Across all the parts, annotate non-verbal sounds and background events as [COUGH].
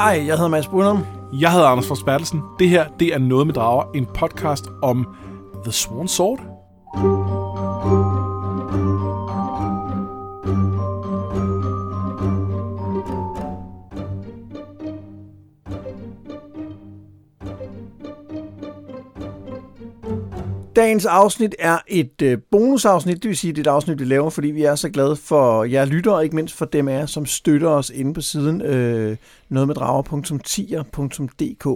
Hej, jeg hedder Mads Brunum. Jeg hedder Anders Fors Bertelsen. Det her, det er Noget med Drager, en podcast om The Swan Sword. Dagens afsnit er et øh, bonusafsnit, det vil sige, det er et afsnit, vi laver, fordi vi er så glade for jer lyttere, og ikke mindst for dem af jer, som støtter os inde på siden øh, nogetmeddrager.tier.dk.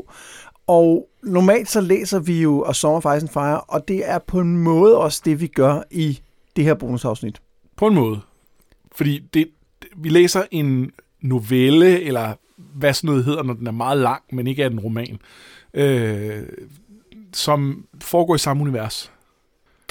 Og normalt så læser vi jo og Sommer Fejsen Fire, og det er på en måde også det, vi gør i det her bonusafsnit. På en måde. Fordi det, vi læser en novelle, eller hvad sådan noget hedder, når den er meget lang, men ikke er en roman. Øh, som foregår i samme univers.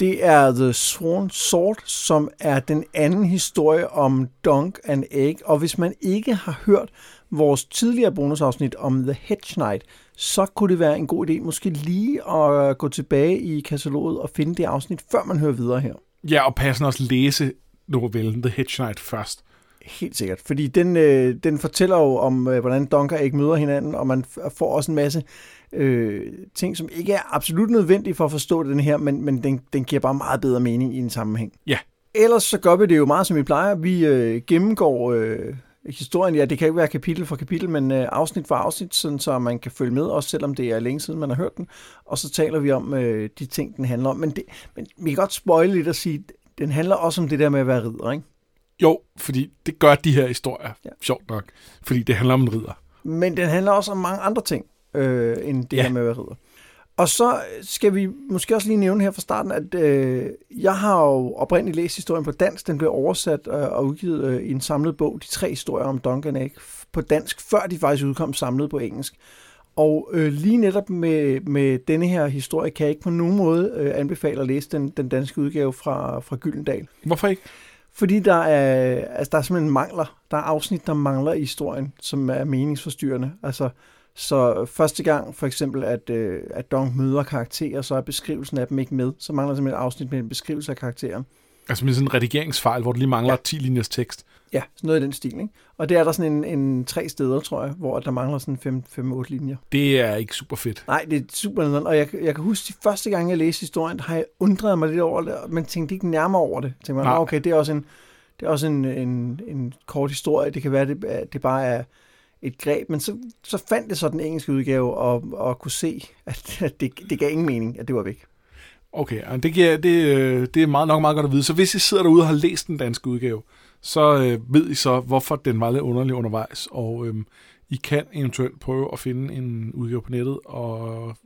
Det er The Swan Sword, som er den anden historie om Dunk and Egg. Og hvis man ikke har hørt vores tidligere bonusafsnit om The Hedge Knight, så kunne det være en god idé måske lige at gå tilbage i kataloget og finde det afsnit, før man hører videre her. Ja, og passende også læse novellen The Hedge Knight først. Helt sikkert, fordi den, øh, den fortæller jo om, øh, hvordan Donker ikke møder hinanden, og man får også en masse øh, ting, som ikke er absolut nødvendige for at forstå den her, men, men den, den giver bare meget bedre mening i en sammenhæng. Ja. Ellers så gør vi det jo meget, som vi plejer. Vi øh, gennemgår øh, historien. Ja, det kan ikke være kapitel for kapitel, men øh, afsnit for afsnit, sådan, så man kan følge med, også selvom det er længe siden, man har hørt den. Og så taler vi om øh, de ting, den handler om. Men, det, men vi kan godt spoile lidt og sige, den handler også om det der med at være ridder, ikke? Jo, fordi det gør de her historier, ja. sjovt nok, fordi det handler om en ridder. Men den handler også om mange andre ting, øh, end det ja. her med at være ridder. Og så skal vi måske også lige nævne her fra starten, at øh, jeg har jo oprindeligt læst historien på dansk. Den blev oversat øh, og udgivet øh, i en samlet bog, de tre historier om Duncan Egg, på dansk, før de faktisk udkom samlet på engelsk. Og øh, lige netop med, med denne her historie kan jeg ikke på nogen måde øh, anbefale at læse den, den danske udgave fra, fra Gyldendal. Hvorfor ikke? Fordi der er, altså der er simpelthen mangler. Der er afsnit, der mangler i historien, som er meningsforstyrrende. Altså, så første gang for eksempel, at, øh, at Dong møder karakterer, så er beskrivelsen af dem ikke med. Så mangler der simpelthen et afsnit med en beskrivelse af karakteren. Altså med sådan en redigeringsfejl, hvor du lige mangler ja. 10 linjers tekst. Ja, sådan noget i den stil. Ikke? Og det er der sådan en, en tre steder, tror jeg, hvor der mangler sådan 5-8 linjer. Det er ikke super fedt. Nej, det er super nederen. Og jeg, jeg kan huske, de første gang, jeg læste historien, har jeg undret mig lidt over det, men tænkte ikke nærmere over det. Tænkte mig, okay, det er også en, det er også en, en, en kort historie. Det kan være, det, det bare er et greb. Men så, så fandt det så den engelske udgave og, og kunne se, at, at det, det gav ingen mening, at det var væk. Okay, det, giver, det, øh, det er meget, nok meget godt at vide. Så hvis I sidder derude og har læst den danske udgave, så øh, ved I så, hvorfor den var lidt underlig undervejs, og øh, I kan eventuelt prøve at finde en udgave på nettet og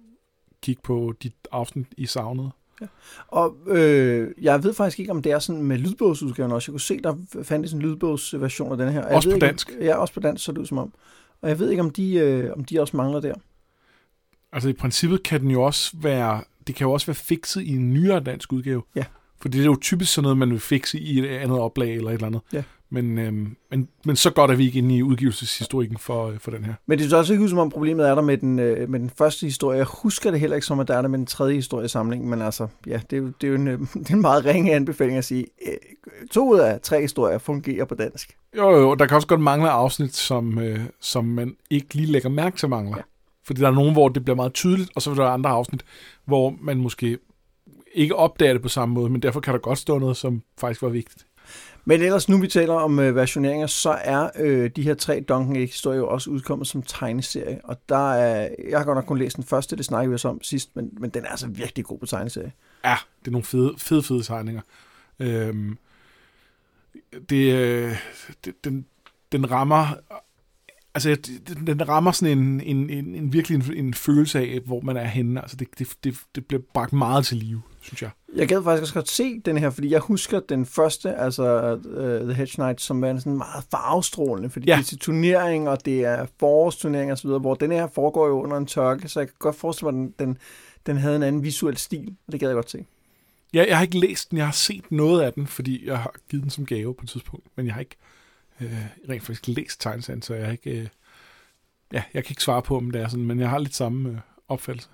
kigge på dit afsnit, I savnede. Ja. Og øh, jeg ved faktisk ikke, om det er sådan med lydbogsudgaven også. Jeg kunne se, der fandtes en lydbogsversion af den her. også på ikke, dansk? ja, også på dansk, så det ud som om. Og jeg ved ikke, om de, øh, om de også mangler der. Altså i princippet kan den jo også være, det kan jo også være fikset i en nyere dansk udgave. Ja. For det er jo typisk sådan noget, man vil fikse i et andet oplag eller et eller andet. Ja. Men, øhm, men, men så godt er vi ikke inde i udgivelseshistorikken for, øh, for den her. Men det er også ikke ud som om problemet er der med den, øh, med den første historie. Jeg husker det heller ikke som, at der er der med den tredje historie samling. Men altså, ja, det er jo, det er jo en, [LAUGHS] det er en meget ringe anbefaling at sige. Øh, to ud af tre historier fungerer på dansk. Jo, jo, der kan også godt mangle afsnit, som, øh, som man ikke lige lægger mærke til mangler. Ja. Fordi der er nogen, hvor det bliver meget tydeligt, og så er der andre afsnit, hvor man måske ikke opdager det på samme måde, men derfor kan der godt stå noget, som faktisk var vigtigt. Men ellers, nu vi taler om øh, versioneringer, så er øh, de her tre Duncan Egg-historier jo også udkommet som tegneserie. Og der er, jeg har godt nok kun læst den første, det snakkede vi også om sidst, men, men den er altså virkelig god på tegneserie. Ja, det er nogle fede, fede, fede tegninger. Øhm, det, øh, det, den, den rammer altså, den, rammer sådan en, en, en, en virkelig en, en følelse af, hvor man er henne. Altså, det, det, det, det bliver bragt meget til live, synes jeg. Jeg gad faktisk også godt se den her, fordi jeg husker den første, altså uh, The Hedge Knight, som var sådan meget farvestrålende, fordi ja. det er til turnering, og det er forårsturnering og så videre, hvor den her foregår jo under en tørke, så jeg kan godt forestille mig, at den, den, den havde en anden visuel stil, og det gad jeg godt se. Ja, jeg har ikke læst den, jeg har set noget af den, fordi jeg har givet den som gave på et tidspunkt, men jeg har ikke øh, rent faktisk læst tegneserien, så jeg har ikke... Øh, ja, jeg kan ikke svare på, om det er sådan, men jeg har lidt samme øh, opfattelse.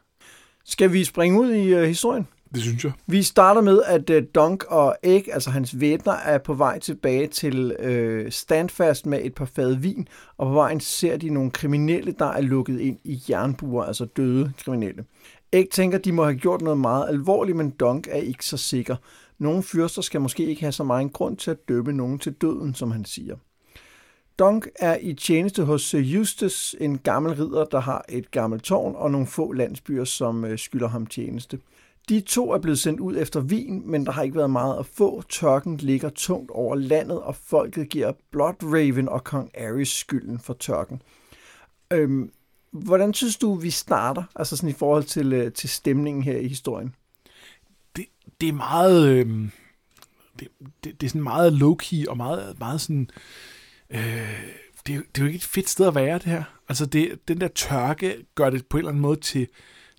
Skal vi springe ud i øh, historien? Det synes jeg. Vi starter med, at uh, Dunk og Egg, altså hans væbner, er på vej tilbage til uh, Standfast med et par fad vin, og på vejen ser de nogle kriminelle, der er lukket ind i jernbuer, altså døde kriminelle. Egg tænker, de må have gjort noget meget alvorligt, men Dunk er ikke så sikker. Nogle fyrster skal måske ikke have så meget grund til at dømme nogen til døden, som han siger. Dunk er i tjeneste hos øh, Sir Eustace, en gammel ridder, der har et gammelt tårn og nogle få landsbyer, som skylder ham tjeneste. De to er blevet sendt ud efter vin, men der har ikke været meget at få. Tørken ligger tungt over landet, og folket giver Blood Raven og Kong Ares skylden for tørken. Øhm, hvordan synes du, vi starter, altså sådan i forhold til, øh, til stemningen her i historien? Det, det er meget... Øh, det, det, det er sådan meget low-key og meget, meget sådan... Øh, det, det er jo ikke et fedt sted at være, det her. Altså, det, den der tørke gør det på en eller anden måde til,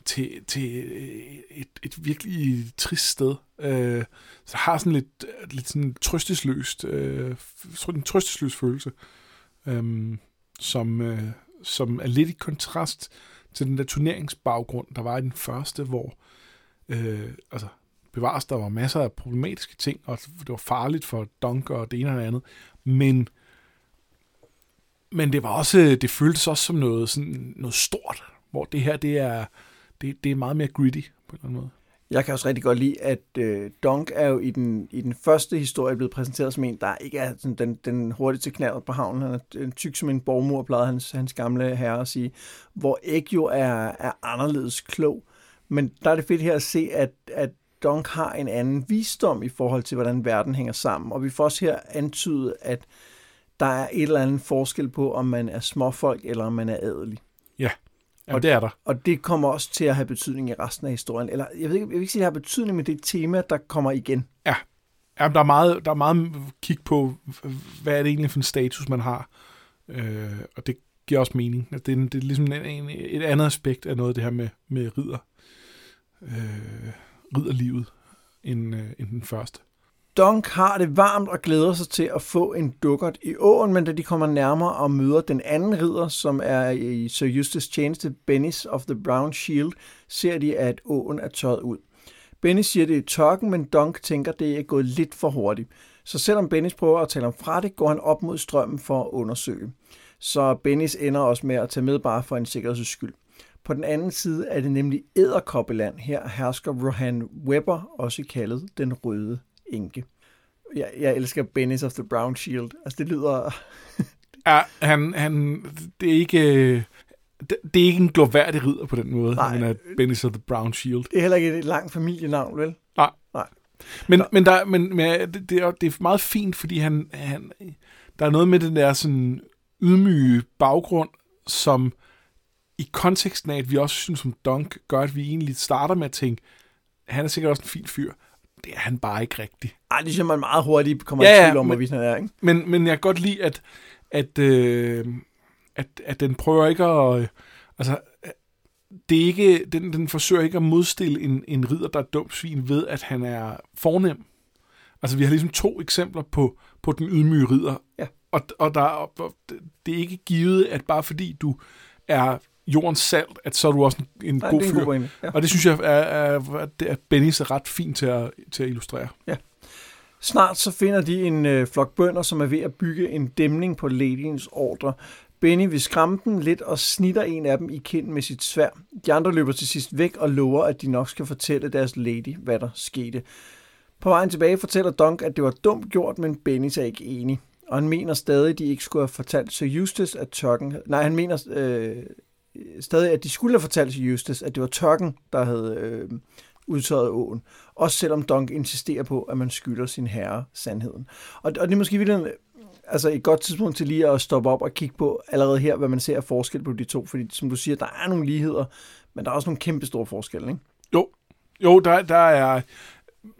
til, til øh, et, et virkelig trist sted. Øh, så har sådan lidt, lidt sådan trøstesløst, øh, en trøstesløs følelse, øh, som, øh, som er lidt i kontrast til den der turneringsbaggrund, der var i den første, hvor øh, altså, bevares, der var masser af problematiske ting, og det var farligt for Dunk og det ene og det andet, men men det var også, det føltes også som noget, sådan noget stort, hvor det her, det er, det, det er meget mere gritty på en eller anden måde. Jeg kan også rigtig godt lide, at øh, Dunk er jo i den, i den første historie blevet præsenteret som en, der ikke er sådan, den, den hurtigste knald på havnen. Han er en tyk som en borgmur, plejede hans, hans gamle herre at sige. Hvor Egg jo er, er anderledes klog. Men der er det fedt her at se, at, at Dunk har en anden visdom i forhold til, hvordan verden hænger sammen. Og vi får også her antydet, at der er et eller andet forskel på, om man er småfolk eller om man er adelig. Ja, Jamen, og det er der. Og det kommer også til at have betydning i resten af historien. Eller jeg, ved ikke, jeg vil ikke sige, at det har betydning, men det er et tema, der kommer igen. Ja, Jamen, der, er meget, der er meget kig på, hvad er det egentlig for en status, man har. Øh, og det giver også mening. Det er, det er ligesom en, en, et andet aspekt af noget af det her med, med ridder. Øh, ridderlivet end, øh, end den første. Dunk har det varmt og glæder sig til at få en dukkert i åen, men da de kommer nærmere og møder den anden ridder, som er i Sir Eustace tjeneste, Bennis of the Brown Shield, ser de, at åen er tørret ud. Bennis siger, det er tørken, men Dunk tænker, det er gået lidt for hurtigt. Så selvom Bennis prøver at tale om fra det, går han op mod strømmen for at undersøge. Så Bennis ender også med at tage med bare for en sikkerheds skyld. På den anden side er det nemlig Æderkoppeland. Her hersker Rohan Webber, også kaldet den røde enke. Jeg, jeg elsker Bennis of the Brown Shield. Altså, det lyder... [LAUGHS] ja, han, han, det er ikke... Det, det er ikke en gloværdig ridder på den måde, Nej. han er Bennis of the Brown Shield. Det er heller ikke et langt familienavn, vel? Nej. Nej. Men, men, der, men, men det, det, er, det er meget fint, fordi han, han, der er noget med den der sådan ydmyge baggrund, som i konteksten af, at vi også synes, som Dunk gør, at vi egentlig starter med at tænke, han er sikkert også en fin fyr det er han bare ikke rigtig. Ej, det synes man meget hurtigt kommer ja, i tvivl om, hvorvidt han er, ikke? Men, men jeg kan godt lide, at, at, øh, at, at den prøver ikke at... Øh, altså, det er ikke, den, den forsøger ikke at modstille en, en ridder, der er dum svin ved, at han er fornem. Altså, vi har ligesom to eksempler på, på den ydmyge ridder. Ja. Og, og der, og det er ikke givet, at bare fordi du er jordens salt, at så er du også en, en Nej, god fyr. En god ja. Og det synes jeg, er, er, er Bennis er ret fint til at, til at illustrere. Ja. Snart så finder de en øh, flok bønder, som er ved at bygge en dæmning på ladyens ordre. Benny vil skræmme dem lidt og snitter en af dem i kinden med sit svær. De andre løber til sidst væk og lover, at de nok skal fortælle deres lady, hvad der skete. På vejen tilbage fortæller Dunk, at det var dumt gjort, men Benny er ikke enig. Og han mener stadig, at de ikke skulle have fortalt Sir Eustace, at tørken... Nej, han mener øh, stadig, at de skulle have fortalt til Eustace, at det var tørken, der havde øh, udtørret åen. Også selvom Dunk insisterer på, at man skylder sin herre sandheden. Og, og det er måske virkelig altså et godt tidspunkt til lige at stoppe op og kigge på allerede her, hvad man ser af forskel på de to. Fordi som du siger, der er nogle ligheder, men der er også nogle kæmpe store forskelle, ikke? Jo, jo der, der er,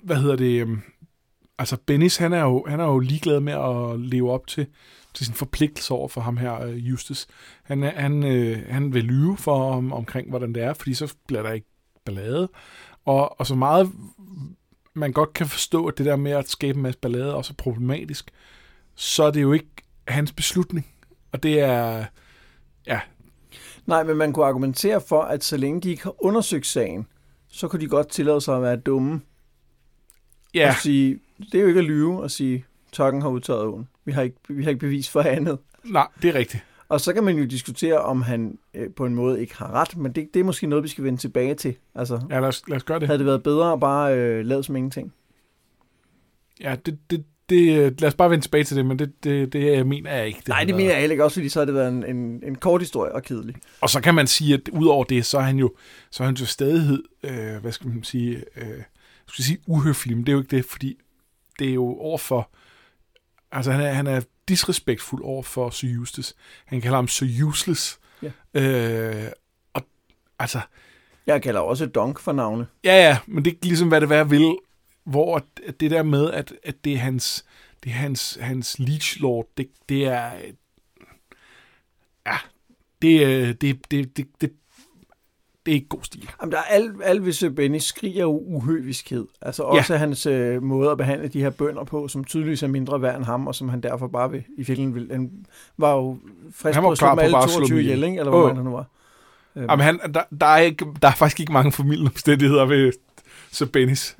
hvad hedder det, øhm, altså Bennis, han er, jo, han er jo ligeglad med at leve op til, til sin forpligtelse over for ham her, uh, Justus. Han, han, øh, han vil lyve for om, omkring, hvordan det er, fordi så bliver der ikke ballade. Og, og så meget man godt kan forstå, at det der med at skabe en masse ballade også er problematisk, så er det jo ikke hans beslutning. Og det er, ja. Nej, men man kunne argumentere for, at så længe de ikke har undersøgt sagen, så kunne de godt tillade sig at være dumme. Ja, Og sige, det er jo ikke at lyve og sige, Tokken har udtaget åen. Vi har, ikke, vi har ikke bevis for andet. nej, det er rigtigt. Og så kan man jo diskutere, om han øh, på en måde ikke har ret, men det, det er måske noget, vi skal vende tilbage til. Altså, Ja, lad os, lad os gøre det. havde det været bedre at bare øh, lade som ingenting? Ja, det, det, det, øh, lad os bare vende tilbage til det, men det, det, det jeg mener jeg ikke. Nej, har det været. mener jeg heller ikke også, fordi så har det været en, en, en kort historie og kedelig. Og så kan man sige, at udover det, så er han jo, så er han jo stadighed, øh, hvad skal man sige, øh, skal sige uhøflig, men det er jo ikke det, fordi det er jo overfor, altså han er, han er disrespektfuld over for Sir Justus. Han kalder ham Sir Useless. Ja. Øh, og altså, Jeg kalder også Donk for navne. ja ja, men det er ligesom, hvad det være vil, hvor det der med, at, at det er hans, det er hans, hans leech lord, det, det er, ja, det, er- det, det, det, det, det, er ikke god stil. Jamen, der er al, al ved Sir Benny skriger jo uhøviskhed. Altså også ja. hans øh, måde at behandle de her bønder på, som tydeligvis er mindre værd end ham, og som han derfor bare vil, i virkeligheden vil. Han var jo frisk Han på var at slå på alle at slå 22 dem ihjel. ihjel, ikke? eller Åh. mange der nu var. Øhm, Jamen, han, der, der, er ikke, der er faktisk ikke mange formidlende omstændigheder ved Sir Bennys.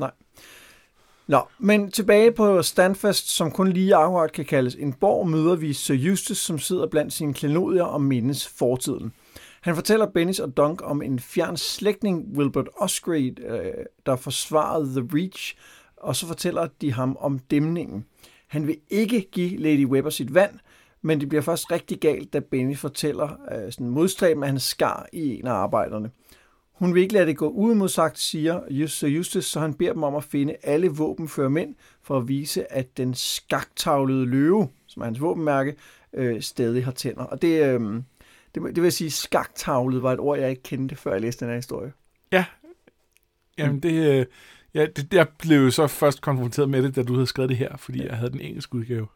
Nå, men tilbage på Standfast, som kun lige akkurat kan kaldes en borg, møder vi Sir Justus, som sidder blandt sine klenodier og mindes fortiden. Han fortæller Bennis og Dunk om en fjern slægtning, Wilbert Osgrade, øh, der forsvarede The Reach, og så fortæller de ham om dæmningen. Han vil ikke give Lady Webber sit vand, men det bliver først rigtig galt, da Benny fortæller øh, sådan modstræben, at han skar i en af arbejderne. Hun vil ikke lade det gå uimodsagt, siger Just- Sir Justus, så han beder dem om at finde alle våbenfører mænd for at vise, at den skaktavlede løve, som er hans våbenmærke, øh, stadig har tænder. Og det, øh, det, det vil sige, skaktavlet var et ord, jeg ikke kendte, før jeg læste den her historie. Jamen, det, øh, ja, det, jeg blev så først konfronteret med det, da du havde skrevet det her, fordi jeg havde den engelske udgave.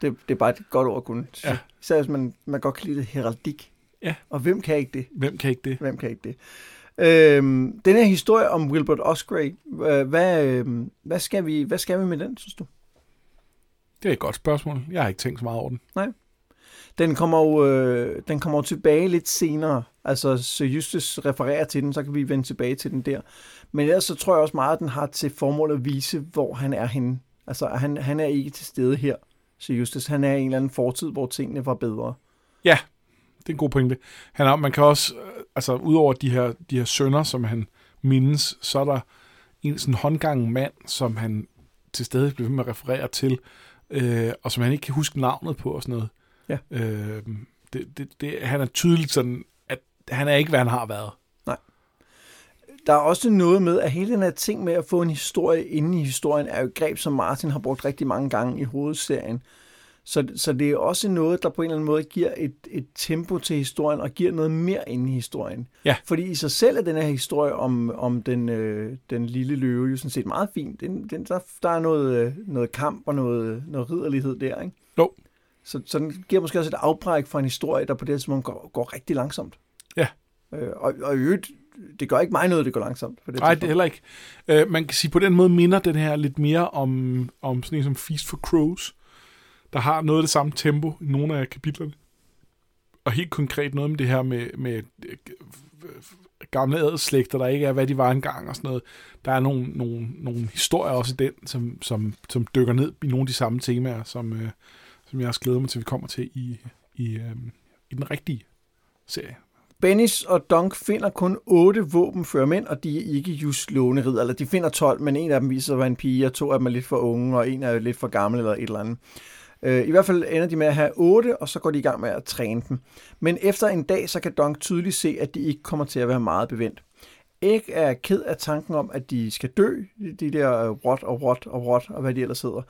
Det, det er bare et godt ord at kunne. Ja. Især hvis man, man godt kan lide det heraldik. Ja. Og hvem kan ikke det? Hvem kan ikke det? Hvem kan ikke det? Øhm, den her historie om Wilbert Osprey, øh, hvad, øh, hvad, skal vi, hvad skal vi med den, synes du? Det er et godt spørgsmål. Jeg har ikke tænkt så meget over den. Den kommer jo øh, den kommer jo tilbage lidt senere. Altså, så Justus refererer til den, så kan vi vende tilbage til den der. Men ellers så tror jeg også meget, at den har til formål at vise, hvor han er henne. Altså, han, han er ikke til stede her, så Justus. Han er i en eller anden fortid, hvor tingene var bedre. Ja, Det er en god pointe. Han er, man kan også, øh, altså udover de her, de her sønner, som han mindes, så er der en sådan håndgangen mand, som han til stede bliver ved med at referere til, øh, og som han ikke kan huske navnet på og sådan noget. Ja. Øh, det, det, det, han er tydeligt sådan, at han er ikke, hvad han har været. Der er også noget med, at hele den her ting med at få en historie inde i historien, er jo et greb, som Martin har brugt rigtig mange gange i hovedserien. Så, så det er også noget, der på en eller anden måde giver et, et tempo til historien, og giver noget mere inde i historien. Ja. Fordi i sig selv er den her historie om, om den, øh, den lille løve jo sådan set meget fin. Den, den, der, der er noget, øh, noget kamp og noget, noget ridderlighed der, ikke? Jo. Så, så den giver måske også et afbræk for en historie, der på det tidspunkt går, går rigtig langsomt. Ja. Øh, og, og i øvrigt, det gør ikke mig noget, det går langsomt. For det Nej, det er heller ikke. Øh, man kan sige, på den måde minder den her lidt mere om, om sådan en som Feast for Crows, der har noget af det samme tempo i nogle af kapitlerne. Og helt konkret noget med det her med, med øh, gamle adelslægter, der ikke er, hvad de var engang og sådan noget. Der er nogle, nogle, nogle historier også i den, som, som, som dykker ned i nogle af de samme temaer, som, øh, som jeg også glæder mig til, at vi kommer til i, i, øh, i den rigtige serie. Bennis og Dunk finder kun otte våbenfører mænd, og de er ikke just låneridder. Eller de finder 12, men en af dem viser sig at være en pige, og to af dem er lidt for unge, og en er lidt for gammel eller et eller andet. Øh, I hvert fald ender de med at have otte, og så går de i gang med at træne dem. Men efter en dag, så kan Dunk tydeligt se, at de ikke kommer til at være meget bevendt. Æg er ked af tanken om, at de skal dø, de der rot og rot og rot, og hvad de ellers hedder,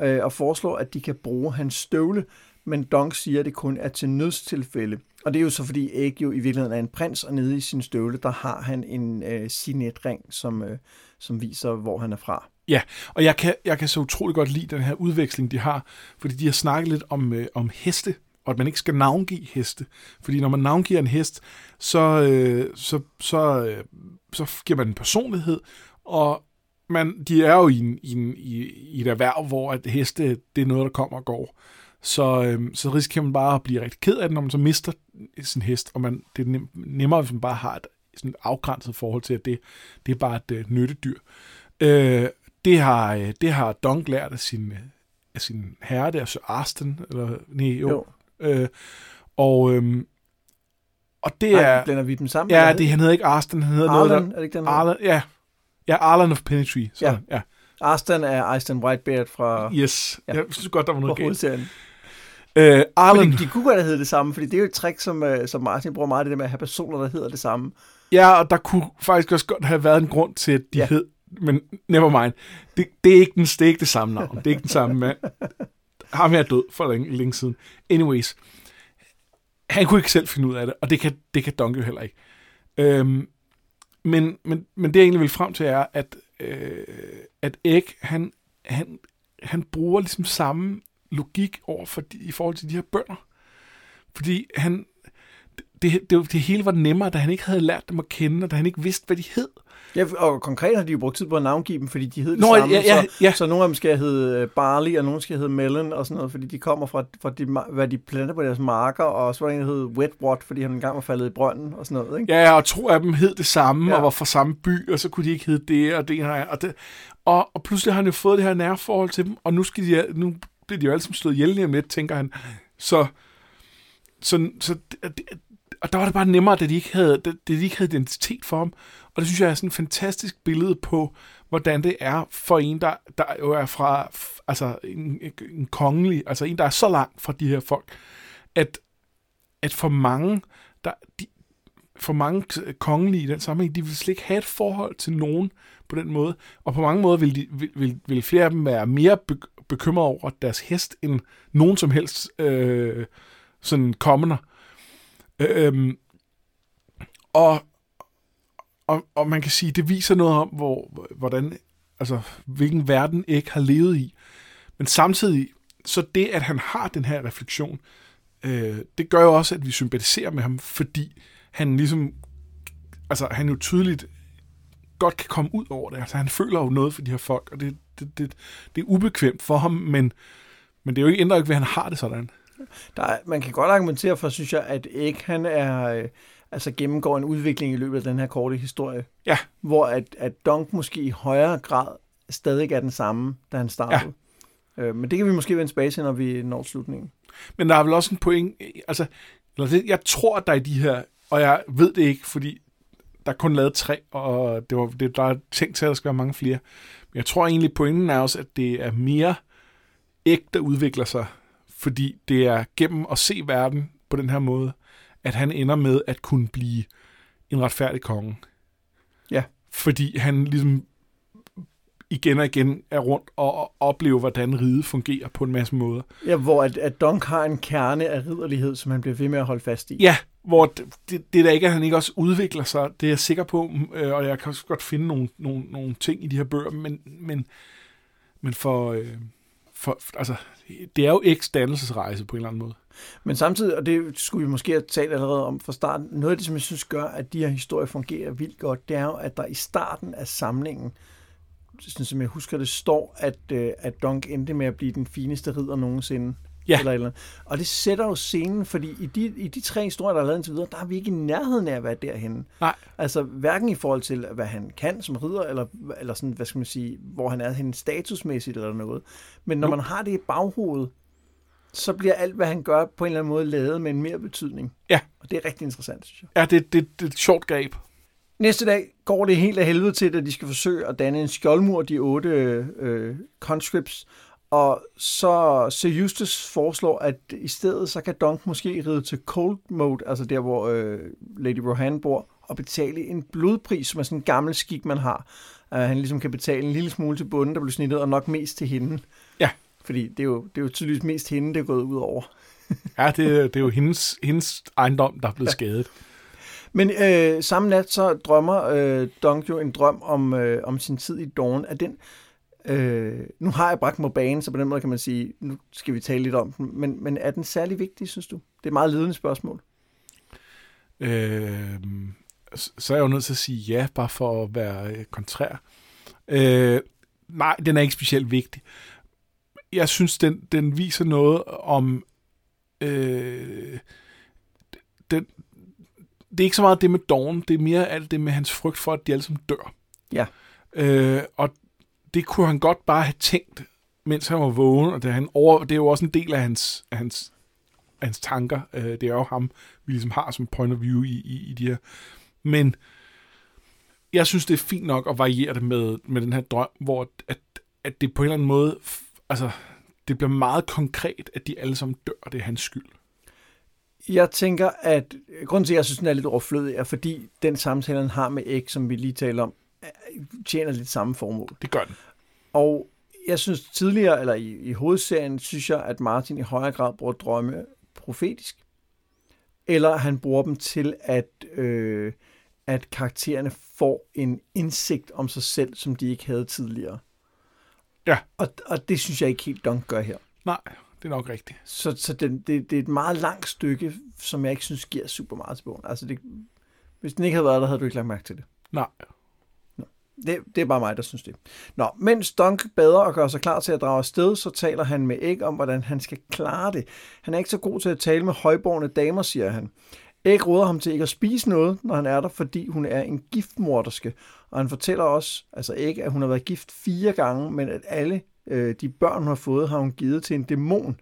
øh, og foreslår, at de kan bruge hans støvle, men Donk siger, at det kun er til nødstilfælde. Og det er jo så, fordi Æg jo i virkeligheden er en prins, og nede i sin støvle, der har han en øh, signetring, som, øh, som viser, hvor han er fra. Ja, Og jeg kan, jeg kan så utrolig godt lide den her udveksling, de har, fordi de har snakket lidt om, øh, om heste, og at man ikke skal navngive heste. Fordi når man navngiver en hest, så, øh, så, så, øh, så giver man en personlighed, og man, de er jo i, en, i, en, i, i et erhverv, hvor at heste, det er noget, der kommer og går. Så, øh, så risikerer man bare at blive rigtig ked af det, når man så mister sin hest, og man, det er nem, nemmere, hvis man bare har et sådan et afgrænset forhold til, at det, det er bare et øh, nyttedyr. Øh, det, har, øh, det har Dunk lært af sin, øh, af sin herre der, Sir Arsten, eller nej, jo. jo. Øh, og, øhm, og det Ej, er... Blander vi dem sammen? Ja, det, han hedder ikke Arsten, han hedder Arlen, noget der... er det ikke den? Arlen, ja. Ja, Arlen of Pennytree. Så, Ja. ja. Arsten er Eiston Whitebeard fra, Yes. Ja. Jeg synes godt, der var noget galt. Øh, Arlen, Fordi de kunne godt have heddet det samme, fordi det er jo et trick, som, øh, som Martin bruger meget, det der med at have personer, der hedder det samme. ja, og der kunne faktisk også godt have været en grund til, at de Ja. hed... Men never mind. Det, det, er ikke den, det er ikke det samme navn. Det er ikke den samme mand. Ham er død for længe, længe siden. Anyways. Han kunne ikke selv finde ud af det, og det kan, det kan Donkey jo heller ikke. Øhm, men, men, men det jeg egentlig vil frem til er, at, øh, at Egg, han, han, han bruger ligesom samme logik over for de, i forhold til de her bønder. Fordi han, det, det, det hele var nemmere, da han ikke havde lært dem at kende, og da han ikke vidste, hvad de hed. Ja, og konkret har de jo brugt tid på at navngive dem, fordi de hedder det Nå, samme. ja, ja, så, ja. så nogle af dem skal hedde øh, barley, og nogle skal hedde melon og sådan noget, fordi de kommer fra, fra de, hvad de planter på deres marker, og så var der en, der hed wetwatt, fordi han engang var faldet i brønden og sådan noget. Ikke? Ja, og to af dem hed det samme, Ja. ja. og var fra samme by, og så kunne de ikke hedde det, og det her, og det. Og, og pludselig har han jo fået det her nærforhold til dem, og nu, skal de, nu bliver de jo alle sammen slået ihjel lige om lidt, tænker han. Så, så, så det, og der var det bare nemmere, da de ikke havde, da, de ikke havde identitet for ham. Og det synes jeg er sådan et fantastisk billede på, hvordan det er for en, der, der jo er fra altså en, en kongelig, altså en, der er så langt fra de her folk, at, at for mange, der, de, for mange kongelige i den sammenhæng, de vil slet ikke have et forhold til nogen på den måde. Og på mange måder vil, de, vil, vil, vil flere af dem være mere bekymrede over deres hest, end nogen som helst øh, sådan commoner. Øhm, og, og, og man kan sige, det viser noget om, hvor, hvordan, altså, hvilken verden ikke har levet i. Men samtidig, så det, at han har den her refleksion, øh, det gør jo også, at vi sympatiserer med ham, fordi han ligesom, altså han jo tydeligt godt kan komme ud over det. Altså han føler jo noget for de her folk, og det, det, det, det er ubekvemt for ham, men, men det er jo ikke ændret ikke ved, at han har det sådan. Der er, man kan godt argumentere for, synes jeg, at ikke han er, øh, altså gennemgår en udvikling i løbet af den her korte historie. Ja. Hvor at, at Dunk måske i højere grad stadig er den samme, da han startede. Ja. Øh, men det kan vi måske vende tilbage til, når vi når slutningen. Men der er vel også en point, altså, eller det, jeg tror, at der er de her, og jeg ved det ikke, fordi der er kun lavet tre, og det var, det, der er tænkt til, at der skal være mange flere. Men jeg tror egentlig, pointen er også, at det er mere ægte, der udvikler sig, fordi det er gennem at se verden på den her måde, at han ender med at kunne blive en retfærdig konge. Ja. Fordi han ligesom igen og igen er rundt og oplever, hvordan riget fungerer på en masse måder. Ja, hvor at, at Dunk har en kerne af ridderlighed, som han bliver ved med at holde fast i. Ja, hvor det, det, det er da ikke, at han ikke også udvikler sig, det er jeg sikker på, øh, og jeg kan også godt finde nogle, nogle, nogle ting i de her bøger, men, men, men for, øh, for, altså, det er jo ikke dannelsesrejse på en eller anden måde. Men samtidig, og det skulle vi måske have talt allerede om fra starten, noget af det, som jeg synes gør, at de her historier fungerer vildt godt, det er jo, at der i starten af samlingen, sådan som jeg husker det, står, at, øh, at Dunk endte med at blive den fineste ridder nogensinde. Ja. Eller, eller. Og det sætter jo scenen, fordi i de, i de tre historier, der er lavet indtil videre, der er vi ikke i nærheden af at være derhenne. Nej. Altså hverken i forhold til, hvad han kan som ridder, eller, eller sådan, hvad skal man sige, hvor han er henne statusmæssigt eller noget. Men når Nu- man har det i baghovedet, så bliver alt, hvad han gør, på en eller anden måde lavet med en mere betydning. Ja. Og det er rigtig interessant, synes jeg. Ja, det, det, det er et sjovt greb. Næste dag går det helt af helvede til, at de skal forsøge at danne en skjoldmur, de otte øh, conscripts. Og så Sir Eustace foreslår, at i stedet så kan Dunk måske ride til Cold Mode, altså der, hvor øh, Lady Rohan bor, og betale en blodpris, som er sådan en gammel skik, man har. Uh, han ligesom kan betale en lille smule til bunden, der blev snittet, og nok mest til hende. Ja. Fordi det er jo, det er jo tydeligvis mest hende, det er gået ud over. Ja, det, det er jo hendes, hendes ejendom, der er blevet ja. skadet. Men øh, samme nat så drømmer øh, Dunk jo en drøm om, øh, om sin tid i Dawn. Er den, øh, nu har jeg bragt mig banen, så på den måde kan man sige, nu skal vi tale lidt om den. Men, men er den særlig vigtig, synes du? Det er et meget ledende spørgsmål. Øh, så er jeg jo nødt til at sige ja, bare for at være øh, kontrær. Øh, nej, den er ikke specielt vigtig. Jeg synes, den, den viser noget om øh, den, det er ikke så meget det med Dawn, det er mere alt det med hans frygt for, at de alle sammen dør. Ja. Øh, og det kunne han godt bare have tænkt, mens han var vågen, og det er, han over, det er jo også en del af hans, af hans, af hans tanker. Øh, det er jo ham, vi ligesom har som point of view i, i, i de her. Men jeg synes, det er fint nok at variere det med, med den her drøm, hvor at, at det på en eller anden måde, altså, det bliver meget konkret, at de alle sammen dør, og det er hans skyld. Jeg tænker, at grunden til, at jeg synes, den er lidt overflødig, er fordi den samtale, han har med X, som vi lige taler om, tjener lidt samme formål. Det gør den. Og jeg synes tidligere, eller i, i hovedserien, synes jeg, at Martin i højere grad bruger drømme profetisk. Eller han bruger dem til, at, øh, at karaktererne får en indsigt om sig selv, som de ikke havde tidligere. Ja. Og, og det synes jeg ikke helt Dunk gør her. Nej, det er nok rigtigt. Så, så det, det, det er et meget langt stykke, som jeg ikke synes giver super meget til bogen. Altså det, hvis den ikke havde været der, havde du ikke lagt mærke til det. Nej. Det, det er bare mig, der synes det. Nå, mens Dunk bader og gør sig klar til at drage afsted, så taler han med Æg om, hvordan han skal klare det. Han er ikke så god til at tale med højborgne damer, siger han. Æg råder ham til ikke at spise noget, når han er der, fordi hun er en giftmorderske. Og han fortæller også, altså ikke, at hun har været gift fire gange, men at alle øh, de børn, hun har fået, har hun givet til en dæmon.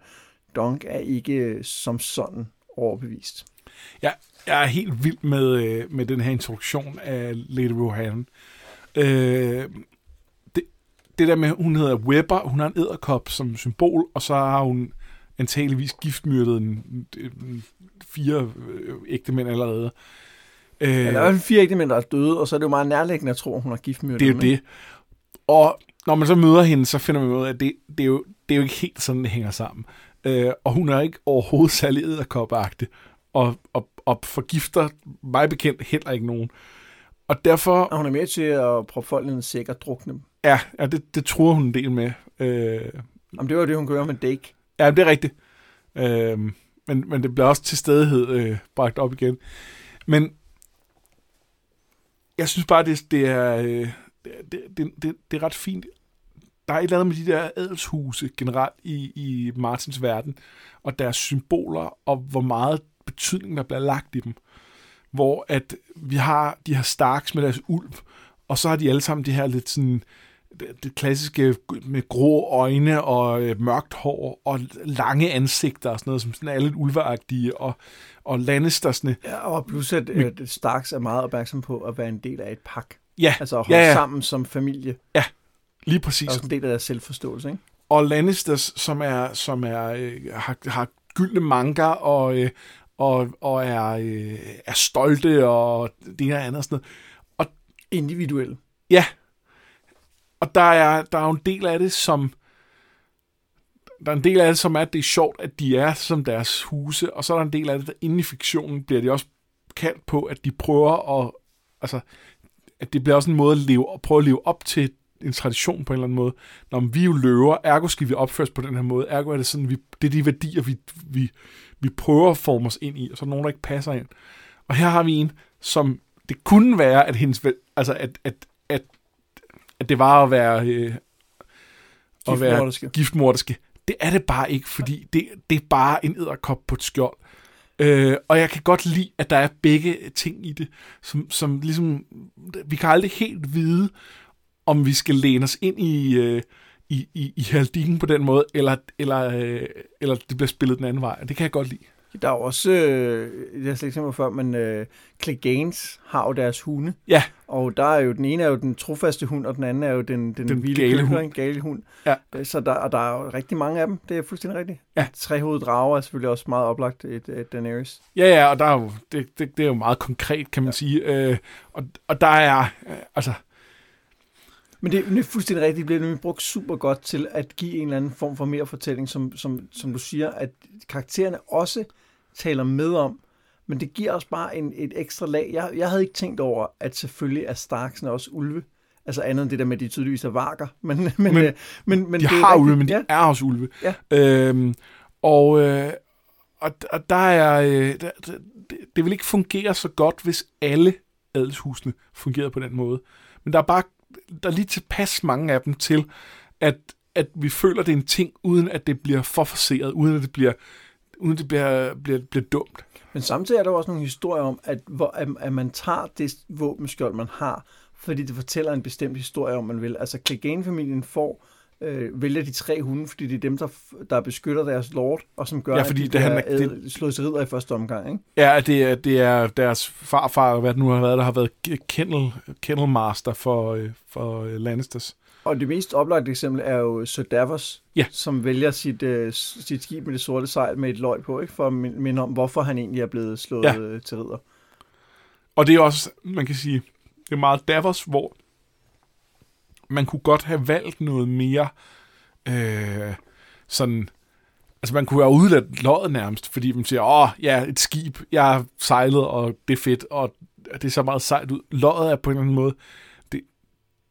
Dunk er ikke øh, som sådan overbevist. Ja, jeg er helt vild med, øh, med den her introduktion af Lady Rohan. Øh, det, det der med, hun hedder Webber, hun har en æderkop som symbol, og så har hun antageligvis giftmyrdet en, en, fire øh, ægte mænd allerede. Øh, ja, der er jo fire ægte mænd, der er døde, og så er det jo meget nærliggende at tro, at hun har giftmyrdet Det er jo det. Og når man så møder hende, så finder man ud af, at det, det, er, jo, det er jo ikke helt sådan, det hænger sammen. Øh, og hun er ikke overhovedet særlig æderkopagtig, og, og, og forgifter mig bekendt heller ikke nogen. Og derfor... Og hun er med til at proppe folk en sæk og drukne dem. Ja, ja det, det tror hun en del med. Øh, Jamen, det var det, hun gør med Dake. Ja, det er rigtigt. Øh, men, men det bliver også til stedighed øh, bragt op igen. Men jeg synes bare, det, det er... Øh, det, det, det, det er ret fint. Der er et eller andet med de der adelshuse generelt i, i Martins verden, og deres symboler, og hvor meget betydning der bliver lagt i dem. Hvor at vi har de her Starks med deres ulv, og så har de alle sammen de her lidt sådan det, klassiske med grå øjne og øh, mørkt hår og lange ansigter og sådan noget, som sådan er lidt ulveagtige, og, og Lannistersne. Ja, og plus at, at Starks er meget opmærksom på at være en del af et pak. Ja. Altså at holde ja, ja. sammen som familie. Ja, lige præcis. Og en del af deres selvforståelse, ikke? Og Lannisters, som er, som er øh, har, har gyldne manga og, øh, og, og er, øh, er stolte og det ene og andet og sådan noget. Og, Individuelle. Ja. Og der er, der er jo en del af det, som der er en del af det, som er, at det er sjovt, at de er som deres huse, og så er der en del af det, der inde i fiktionen bliver de også kaldt på, at de prøver at, altså, at det bliver også en måde at leve, at prøve at leve op til en tradition på en eller anden måde. Når vi er jo løver, ergo skal vi opføres på den her måde, ergo er det sådan, vi, det er de værdier, vi, vi, vi prøver at forme os ind i, og så er der nogen, der ikke passer ind. Og her har vi en, som det kunne være, at hendes, altså at, at, at, at det var at være, øh, at være giftmorderske. Det er det bare ikke, fordi det, det er bare en æderkop på et skjold. Øh, og jeg kan godt lide, at der er begge ting i det, som, som ligesom, vi kan aldrig helt vide, om vi skal læne os ind i, øh, i, i, i haldikken på den måde, eller, eller, øh, eller det bliver spillet den anden vej. Det kan jeg godt lide. Der er også, øh, det har slet ikke før, men øh, Clegane har jo deres hunde. Ja. Og der er jo, den ene er jo den trofaste hund, og den anden er jo den, den, den vilde gale hund. gale hund. Ja. Så der, og der er jo rigtig mange af dem, det er fuldstændig rigtigt. Ja. Trehovedet drager er selvfølgelig også meget oplagt et, et Daenerys. Ja, ja, og der er jo, det, det, det er jo meget konkret, kan man ja. sige. Øh, og, og der er, øh, altså, men det, det er fuldstændig rigtigt. Det bliver nemlig brugt super godt til at give en eller anden form for mere fortælling, som, som, som du siger, at karaktererne også taler med om, men det giver også bare en, et ekstra lag. Jeg, jeg havde ikke tænkt over, at selvfølgelig er Starksene også ulve. Altså andet end det der med, at de tydeligvis er varker. [LAUGHS] Men, men, men, men, men, men de det har rigtigt. ulve, men de ja. er også ulve. Ja. Øhm, og, øh, og, og der er... Øh, der, det, det vil ikke fungere så godt, hvis alle adelshusene fungerede på den måde. Men der er bare der er lige tilpas mange af dem til, at, at vi føler, det er en ting, uden at det bliver for forseret, uden at det bliver, uden at det bliver, bliver, bliver dumt. Men samtidig er der også nogle historier om, at, hvor, at, at man tager det våbenskjold, man har, fordi det fortæller en bestemt historie om, man vil. Altså, Clegane-familien får øh, vælger de tre hunde, fordi det er dem, der, der beskytter deres lord, og som gør, Ja, fordi at de det- han er- æd- slået til ridder i første omgang. Ikke? Ja, det er, det er deres farfar, hvad det nu har været, der har været kennel, kennel master for, øh, for øh, Lannisters. Og det mest oplagte eksempel er jo Sir Davos, Ja. som vælger sit, øh, sit skib med det sorte sejl med et løg på, ikke? for at min- minde om, hvorfor han egentlig er blevet slået Ja. ja. til ridder. Og det er også, man kan sige, det er meget Davos, hvor man kunne godt have valgt noget mere øh, sådan... Altså man kunne have udladt løjet nærmest, fordi man siger, åh, ja, et skib, jeg har sejlet, og det er fedt, og det er så meget sejt ud. Løjet er på en eller anden måde, det,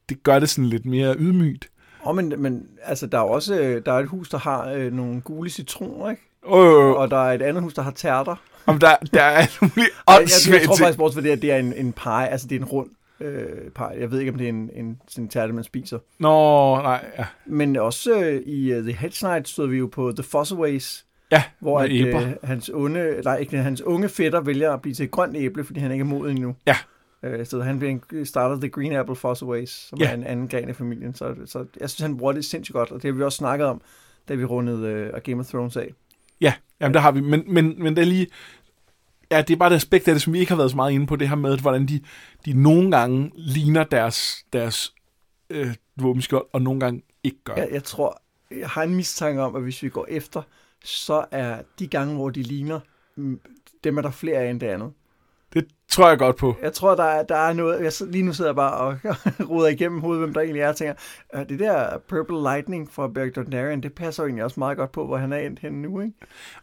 det gør det sådan lidt mere ydmygt. Og men, men altså, der er også øh, der er et hus, der har øh, nogle gule citroner, ikke? Øh, og der er et andet hus, der har tærter. om der, der er alle mulige jeg, jeg, tror faktisk, bortset fra det, at det er en, en pie, altså det er en rund øh, pie. Jeg ved ikke, om det er en, en en tærte, man spiser. Nå, nej, ja. Men også øh, i uh, The Hedge Knight stod vi jo på The Fossaways, Ja, hvor at, øh, hans, onde, nej, ikke, hans unge fætter vælger at blive til et grønt æble, fordi han ikke er moden endnu. Ja. Øh, så han bliver starter The Green Apple Fossaways, som Ja. er en anden gren af familien. Så, så jeg synes, han bruger det sindssygt godt, og det har vi også snakket om, da vi rundede øh, Game of Thrones af. Ja, jamen der har vi. Men, men, men det er lige... Ja, det er bare et aspekt af det, som vi ikke har været så meget inde på, det her med, hvordan de, de nogle gange ligner deres, deres øh, våbenskjold, og nogle gange ikke gør. Jeg, jeg tror, jeg har en mistanke om, at hvis vi går efter, så er de gange, hvor de ligner, mm, dem er der flere af end det andet. Det tror jeg godt på. Jeg tror, der er, der er noget... Jeg, lige nu sidder jeg bare og [LAUGHS] roder igennem hovedet, hvem der egentlig er, og tænker, "Øh, det der Purple Lightning fra Beric Dondarrion, det passer jo egentlig også meget godt på, hvor han er endt henne nu, ikke?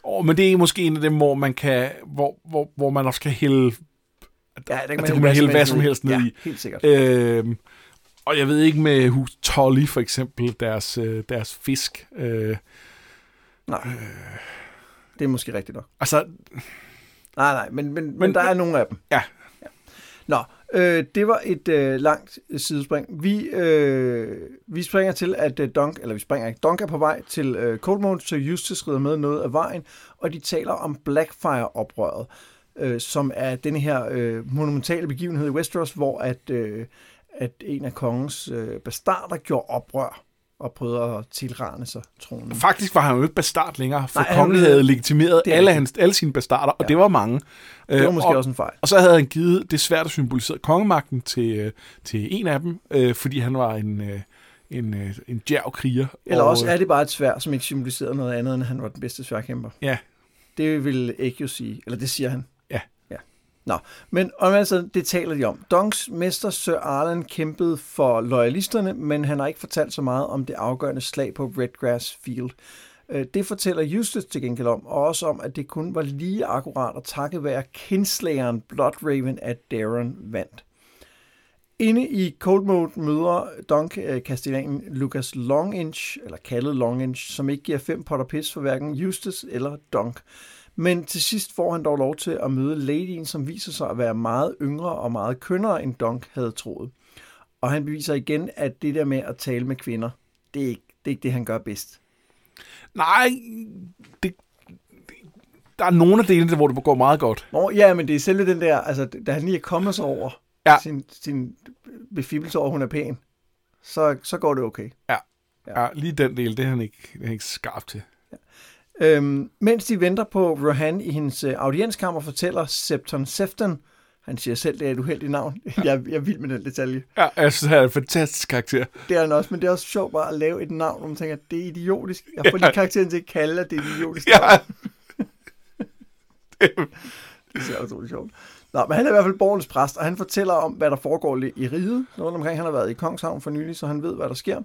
Oh, men det er måske en af dem, hvor man kan, hvor, hvor, hvor man også kan hælde, Ja, det det kan man hælde hvad som helst ned ja, i. helt sikkert. Øh, og jeg ved ikke med hus Tolly for eksempel, deres, øh, deres fisk. Øh, Nej. Det er måske rigtigt nok. altså, Nej, nej, men, men, men, der er nogle af dem. Ja. ja. Nå, øh, det var et øh, langt sidespring. Vi, øh, vi springer til, at øh, Dunk, eller vi springer ikke, Dunk er på vej til øh, Coldmount, så Justus rider med noget af vejen, og de taler om Blackfire-oprøret, øh, som er den her øh, monumentale begivenhed i Westeros, hvor at, øh, at en af kongens øh, bastarder gjorde oprør og prøvede at tilrane sig tronen. faktisk var han jo ikke bastard længere, for Nej, kongen havde legitimeret Det alle, hans, alle sine bastarder, og Ja. det var mange. Det var Øh, måske og, også en fejl. Og så havde han givet det svært at symbolisere kongemagten til, øh, til en af dem, øh, fordi han var en, øh, en, øh, en djærv kriger. Eller og, også er det bare et svær, som ikke symboliserede noget andet, end han var den bedste sværkæmper. Ja. Det vil ikke jo sige, eller det siger han. Nå, men om altså, det taler de om. Donks mester Sir Arlen kæmpede for loyalisterne, men han har ikke fortalt så meget om det afgørende slag på Redgrass Field. Øh, det fortæller Eustace til gengæld om, og også om, at det kun var lige akkurat at takke være kinslageren Bloodraven, at Darren vandt. Inde i Cold Mode møder Dunk øh, kastellanen Lucas Longinch, eller kaldet Longinch, som ikke giver fem potter pis for hverken Eustace eller Dunk. Men til sidst får han dog lov til at møde ladyen, som viser sig at være meget yngre og meget kønnere, end Dunk havde troet. Og han beviser igen, at det der med at tale med kvinder, det er ikke det, er ikke det han gør bedst. Nej, det, der er nogle af delene, hvor det går meget godt. Nå, ja, men det er selve den der, altså, da han lige er kommet sig over Ja. sin, sin befibbelse over, at hun er pæn, så, så går det okay. Ja. ja, lige den del, det er han ikke, det er han ikke skarp til. Øhm, mens de venter på Rohan i hendes øh, audienskammer, fortæller Septon Sefton, han siger selv, det er et uheldigt navn. [LAUGHS] jeg, jeg er vild med den detalje. Ja, jeg synes, han er en fantastisk karakter. Det er han også, men det er også sjovt bare at lave et navn, hvor man tænker, det er idiotisk. Jeg får lige karakteren til at kalde, at det er et idiotisk Ja, navn. [LAUGHS] Det er [LAUGHS] utroligt sjovt. Nå, men han er i hvert fald borgernes præst, og han fortæller om, hvad der foregår i riget. Rundt omkring, han har været i Kongshavn for nylig, så han ved, hvad der sker.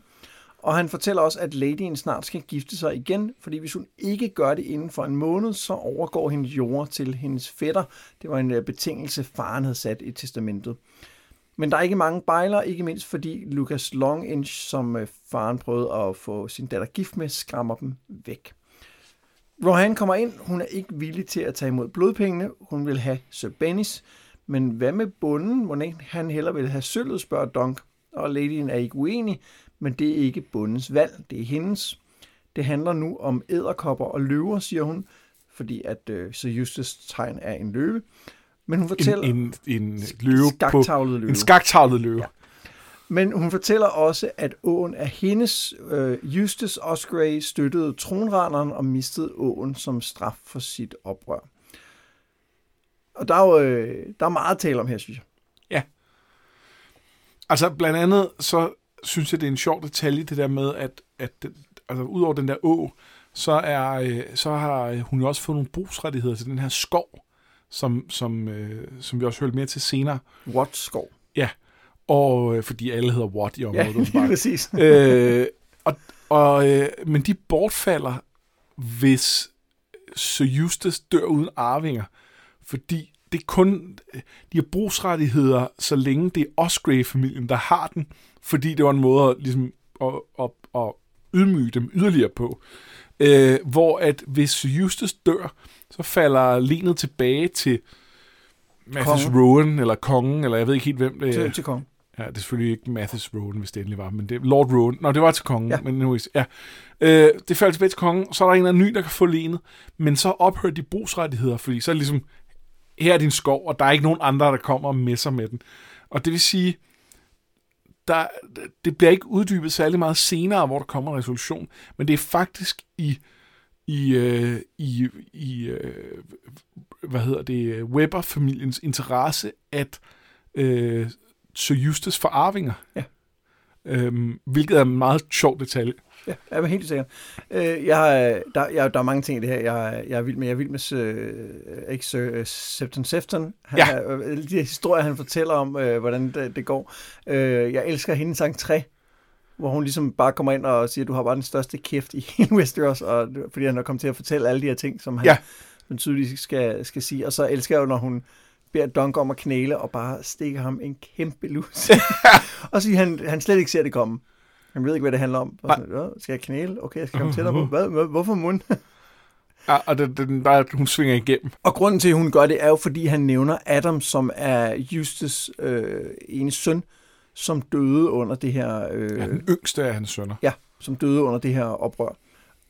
Og han fortæller også, at ladyen snart skal gifte sig igen, fordi hvis hun ikke gør det inden for en måned, så overgår hendes jord til hendes fætter. Det var en øh, betingelse, faren havde sat i testamentet. Men der er ikke mange bejler, ikke mindst fordi Lucas Longinch, som øh, faren prøvede at få sin datter gift med, skræmmer dem væk. Rohan kommer ind. Hun er ikke villig til at tage imod blodpengene. Hun vil have Sir Bennis. Men hvad med bunden? Hvordan han heller vil have sølvet, spørger Dunk. Og ladyen er ikke uenig, men det er ikke bundens valg. Det er hendes. Det handler nu om æderkopper og løver, siger hun. fordi at øh, Sir Eustace tegn er en løve. Men hun fortæller... En, en, en løve Skaktavlet løve. En skaktavlet løve. Ja. Men hun fortæller også, at åen er hendes. Øh, Eustace Osgrey støttede tronrenderen og mistede åen som straf for sit oprør. Og der er jo øh, der er meget at tale om her, synes jeg. Altså, blandt andet, så synes jeg, det er en sjov detalje, det der med, at, at altså, udover den der å, så, er, øh, så har hun jo også fået nogle brugsrettigheder til den her skov, som, som, øh, som vi også hørte mere til senere. What skov? Ja, og øh, fordi alle hedder What i Ja, [LAUGHS] området. åbenbart. præcis. øh, og, og, øh, men de bortfalder, hvis Sir Eustace dør uden arvinger. Fordi det er kun, de har brugsrettigheder, så længe det er Osgrey-familien, der har den. Fordi det var en måde at, ligesom, at, at, at ydmyge dem yderligere på. Øh, hvor at hvis Eustace dør, så falder lenet tilbage til Mathis Kongen. Rowan, eller kongen, eller jeg ved ikke helt, hvem det er. Til, til kong. Ja, det er selvfølgelig ikke Mathis Rowan, hvis det endelig var, men det er Lord Rowan. Nå, det var til kongen, Ja. men anyways, ja. Øh, det falder tilbage til kongen, så er der en eller anden ny, der kan få lenet, men så ophører de brugsrettigheder, fordi så er det ligesom, her er din skov, og der er ikke nogen andre, der kommer og messer med den. Og det vil sige, der, det bliver ikke uddybet særlig meget senere, hvor der kommer en resolution, men det er faktisk i, i, øh, i, i øh, hvad hedder det, Weber-familiens interesse, at øh, Sir Justus for arvinger. Ja. Øhm, hvilket er en meget sjov detalje. Ja, jeg er helt sikker. Øh, jeg, der, jeg, der er mange ting i det her, jeg, jeg er vild med. Jeg er vild med øh, ikke Sir øh, Septon Sefton. Han, Ja. er, øh, de historier, han fortæller om, øh, hvordan det, det går. Øh, jeg elsker hendes entré, hvor hun ligesom bare kommer ind og siger, du har bare den største kæft i hele Westeros, og, fordi han er kommet til at fortælle alle de her ting, som han Ja. tydeligt skal, skal sige. Og så elsker jeg jo, når hun beder Dunk om at knæle, og bare stikker ham en kæmpe lus. [LAUGHS] og så han, han slet ikke ser det komme. Han ved ikke, hvad det handler om. Og sådan, "Hvad? skal jeg knæle? Okay, jeg skal komme tættere på. Hvad, hvad, hvorfor mund? Ja, og den, den, der, hun svinger igennem. og grunden til, at hun gør det, er jo, fordi han nævner Adam, som er Justus øh, ene søn, som døde under det her... Øh, Ja, den yngste af hans sønner. Ja, som døde under det her oprør.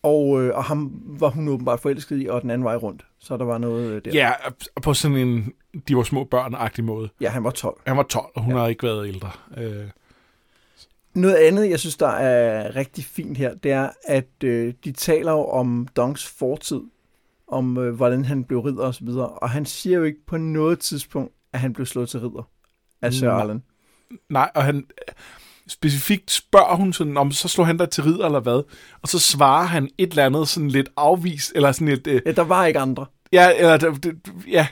Og, øh, og ham var hun åbenbart forelsket i, og den anden vej rundt. Så der var noget øh, der. Ja, og på sådan en, de var små børn måde. ja, han var 12. Han var 12, og hun ja. har ikke været ældre. Øh, Noget andet, jeg synes, der er rigtig fint her, det er, at øh, de taler jo om Dongs fortid, om øh, hvordan han blev ridder og så videre, og han siger jo ikke på noget tidspunkt, at han blev slået til ridder af Sir Nej. Arlen. nej, og han specifikt spørger hun sådan, om så slår han dig til ridder eller hvad, og så svarer han et eller andet sådan lidt afvist, eller sådan lidt, øh, Ja, der var ikke andre. ja, eller, det, ja,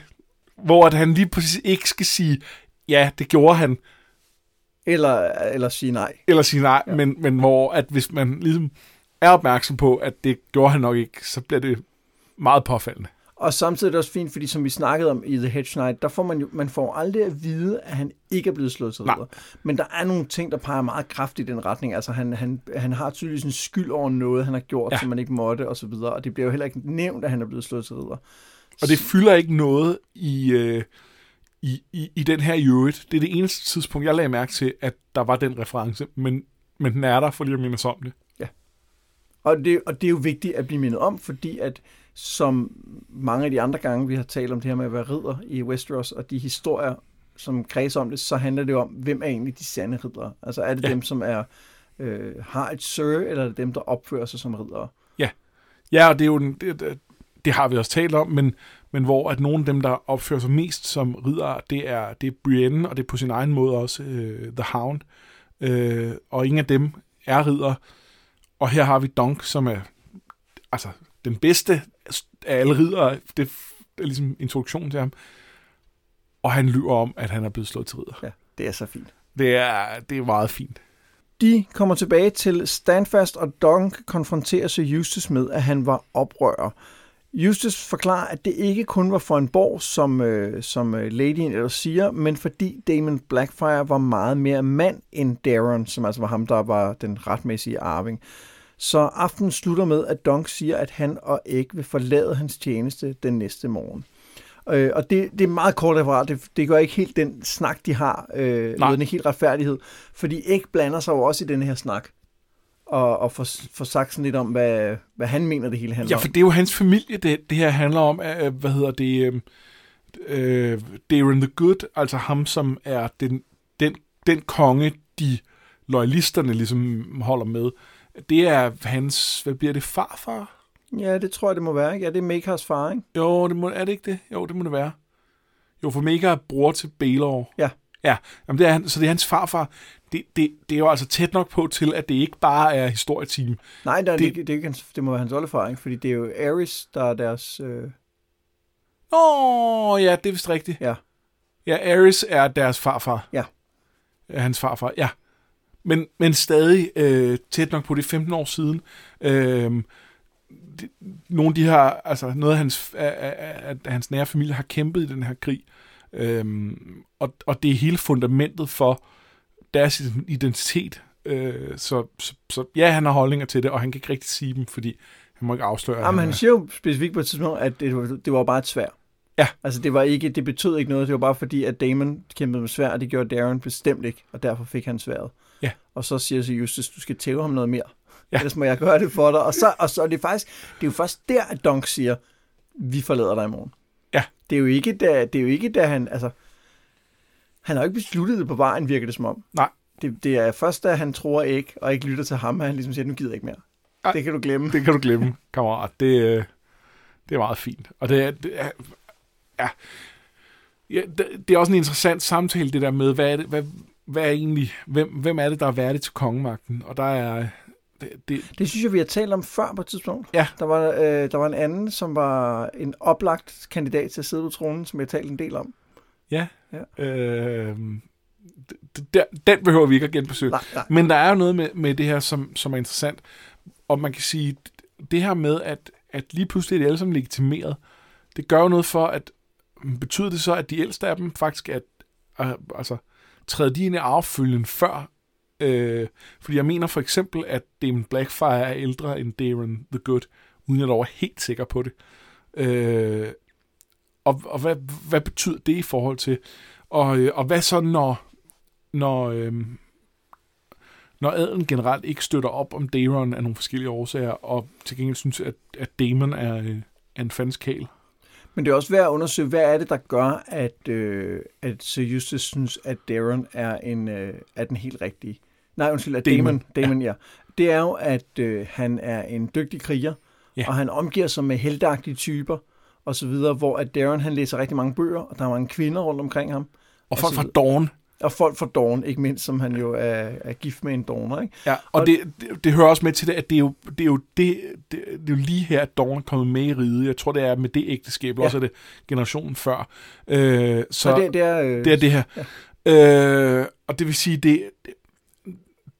hvor at han lige præcis ikke skal sige, ja, det gjorde han, Eller, eller sige nej. eller sige nej, ja. men, men hvor at hvis man ligesom er opmærksom på, at det gjorde han nok ikke, så bliver det meget påfaldende. Og samtidig er det også fint, fordi som vi snakkede om i The Hedge Knight, der får man jo man får aldrig at vide, at han ikke er blevet slået til ridder. Men der er nogle ting, der peger meget kraftigt i den retning. Altså han, han, han har tydeligvis en skyld over noget, han har gjort, ja. Ja. som man ikke måtte, og så videre. Og det bliver jo heller ikke nævnt, at han er blevet slået til ridder. Og det fylder ikke noget i, øh, i, i, i den her i øvrigt. Det er det eneste tidspunkt, jeg lagde mærke til, at der var den reference, men, men den er der, for lige at minde os om det. Og det, og det er jo vigtigt at blive mindet om, fordi at som mange af de andre gange, vi har talt om det her med at være ridder i Westeros, og de historier, som kredser om det, så handler det om, hvem er egentlig de sande riddere? Altså er det ja. Ja. dem, som er øh, har et sir, eller er det dem, der opfører sig som riddere? Ja, og det er jo den, det, det, har vi også talt om, men, men hvor at nogle af dem, der opfører sig mest som ridder, det er, det er Brienne, og det er på sin egen måde også øh, The Hound. Øh, og ingen af dem er ridder. Og her har vi Dunk, som er altså, den bedste af alle ridere. Det er ligesom introduktionen til ham. Og han lyver om, at han er blevet slået til ridder. Ja, det er så fint. Det er, det er meget fint. De kommer tilbage til Standfast, og Dunk konfronterer sig Eustace med, at han var oprører. Eustace forklarer, at det ikke kun var for en borg, som, øh, som øh, Ladyen ellers siger, men fordi Damon Blackfire var meget mere mand end Daron, som altså var ham, der var den retmæssige arving. Så aftenen slutter med, at Dunk siger, at han og Egg vil forlade hans tjeneste den næste morgen. Øh, og det, det er meget kort referat. Det, det gør ikke helt den snak, de har, øh, Nej. uden helt retfærdighed. Fordi Egg blander sig jo også i den her snak. og, og få, få sagt sådan lidt om, hvad, hvad han mener, det hele handler Ja, om. for det er jo hans familie, det, det her handler om. Øh, hvad hedder det? Øh, øh, Darren the Good, altså ham, som er den, den, den konge, de loyalisterne ligesom holder med. Det er hans, hvad bliver det, farfar? Ja, det tror jeg, det må være. Ikke? Ja, det er Makers far, ikke? Jo, det må, er det ikke det? Jo, det må det være. Jo, for Mega er bror til Baelor. Ja. Ja, jamen det er, så det er hans farfar. Det, det, det er jo altså tæt nok på til, at det ikke bare er historieteam. Nej, der, det, Det- det, hans, det må være hans oldefar, ikke? Fordi det er jo Ares, der er deres... Øh, Åh, ja, det er vist rigtigt. ja. Ja, Ares er deres farfar. Ja. Hans farfar, ja. Men, men stadig øh, tæt nok på det er 15 år siden. Øh, det, nogle af de her, altså noget af hans, af, af, af, af hans nære familie har kæmpet i den her krig. Øh, og, og det er hele fundamentet for deres identitet. Øh, så, så, så ja, han har holdninger til det, og han kan ikke rigtig sige dem, fordi han må ikke afsløre. Jamen, han han er- siger jo specifikt på et tidspunkt, at det, var- det var bare et svær. Ja. Altså, det, var ikke, det betød ikke noget. Det var bare fordi, at Damon kæmpede med svær, og det gjorde Darren bestemt ikke, og derfor fik han sværet. Ja. Og så siger så Justus, du skal tæve ham noget mere. Ja. Ellers må jeg gøre det for dig. Og så, og så er det faktisk, det er jo først der, at Dunk siger, vi forlader dig i morgen. Ja. Det er jo ikke, da, det er jo ikke, da han, altså, han har jo ikke besluttet det på vejen, virker det som om. Nej. Det, det er først, da han tror ikke, og ikke lytter til ham, at han ligesom siger, nu gider jeg ikke mere. Ej. Det kan du glemme. Det kan du glemme, kammerat. Det, øh, det er meget fint. Og det er, det er ja, ja det, det er også en interessant samtale, det der med, hvad er det, hvad, hvad er egentlig, hvem, hvem er det, der er værdig til kongemagten? Og der er, det, det, Det synes jeg, vi har talt om før på et tidspunkt. Ja. Der var, øh, der var en anden, som var en oplagt kandidat til at sidde på tronen, som jeg talte en del om. ja, Ja. Øh, der, den behøver vi ikke at genbesøge. Nej, nej. Men der er jo noget med, med det her, som, som er interessant. Og man kan sige, det her med, at, at lige pludselig er de alle sammen legitimeret, det gør jo noget for, at betyder det så, at de ældste af dem faktisk er, er altså, træder de ind i arvefølgen før? Øh, fordi jeg mener for eksempel, at Damon Blackfire er ældre end Darren the Good, uden jeg er helt sikker på det. Øh, og og hvad, hvad betyder det i forhold til? Og, øh, og hvad så, når, når, øh, når adelen generelt ikke støtter op om Daron af nogle forskellige årsager, og til gengæld synes, at, at Damon er, øh, er en fanskal. Men det er også værd at undersøge, hvad er det, der gør, at, øh, at Sir Justus synes, at Darren er, en, øh, er den helt rigtige. Nej, undskyld, at Damon. Damon, Damon, Damon ja. Det er jo, at øh, han er en dygtig kriger, Ja. og han omgiver sig med heldagtige typer, og så videre, hvor at Darren han læser rigtig mange bøger, og der er mange kvinder rundt omkring ham. Og folk så fra. Dawn. Og folk fra Dawn, ikke mindst, som han jo er, er gift med en Dawner, ikke? Ja, og, Og- det, det, det hører også med til det, at det er jo, det er jo, det, det, det er jo lige her, at Dawn er kommet med i riget. Jeg tror, det er med det ægteskab, ja. Også er det generationen før. Øh, så Så det, det er... Øh, det er det her. Ja. Øh, og det vil sige, det,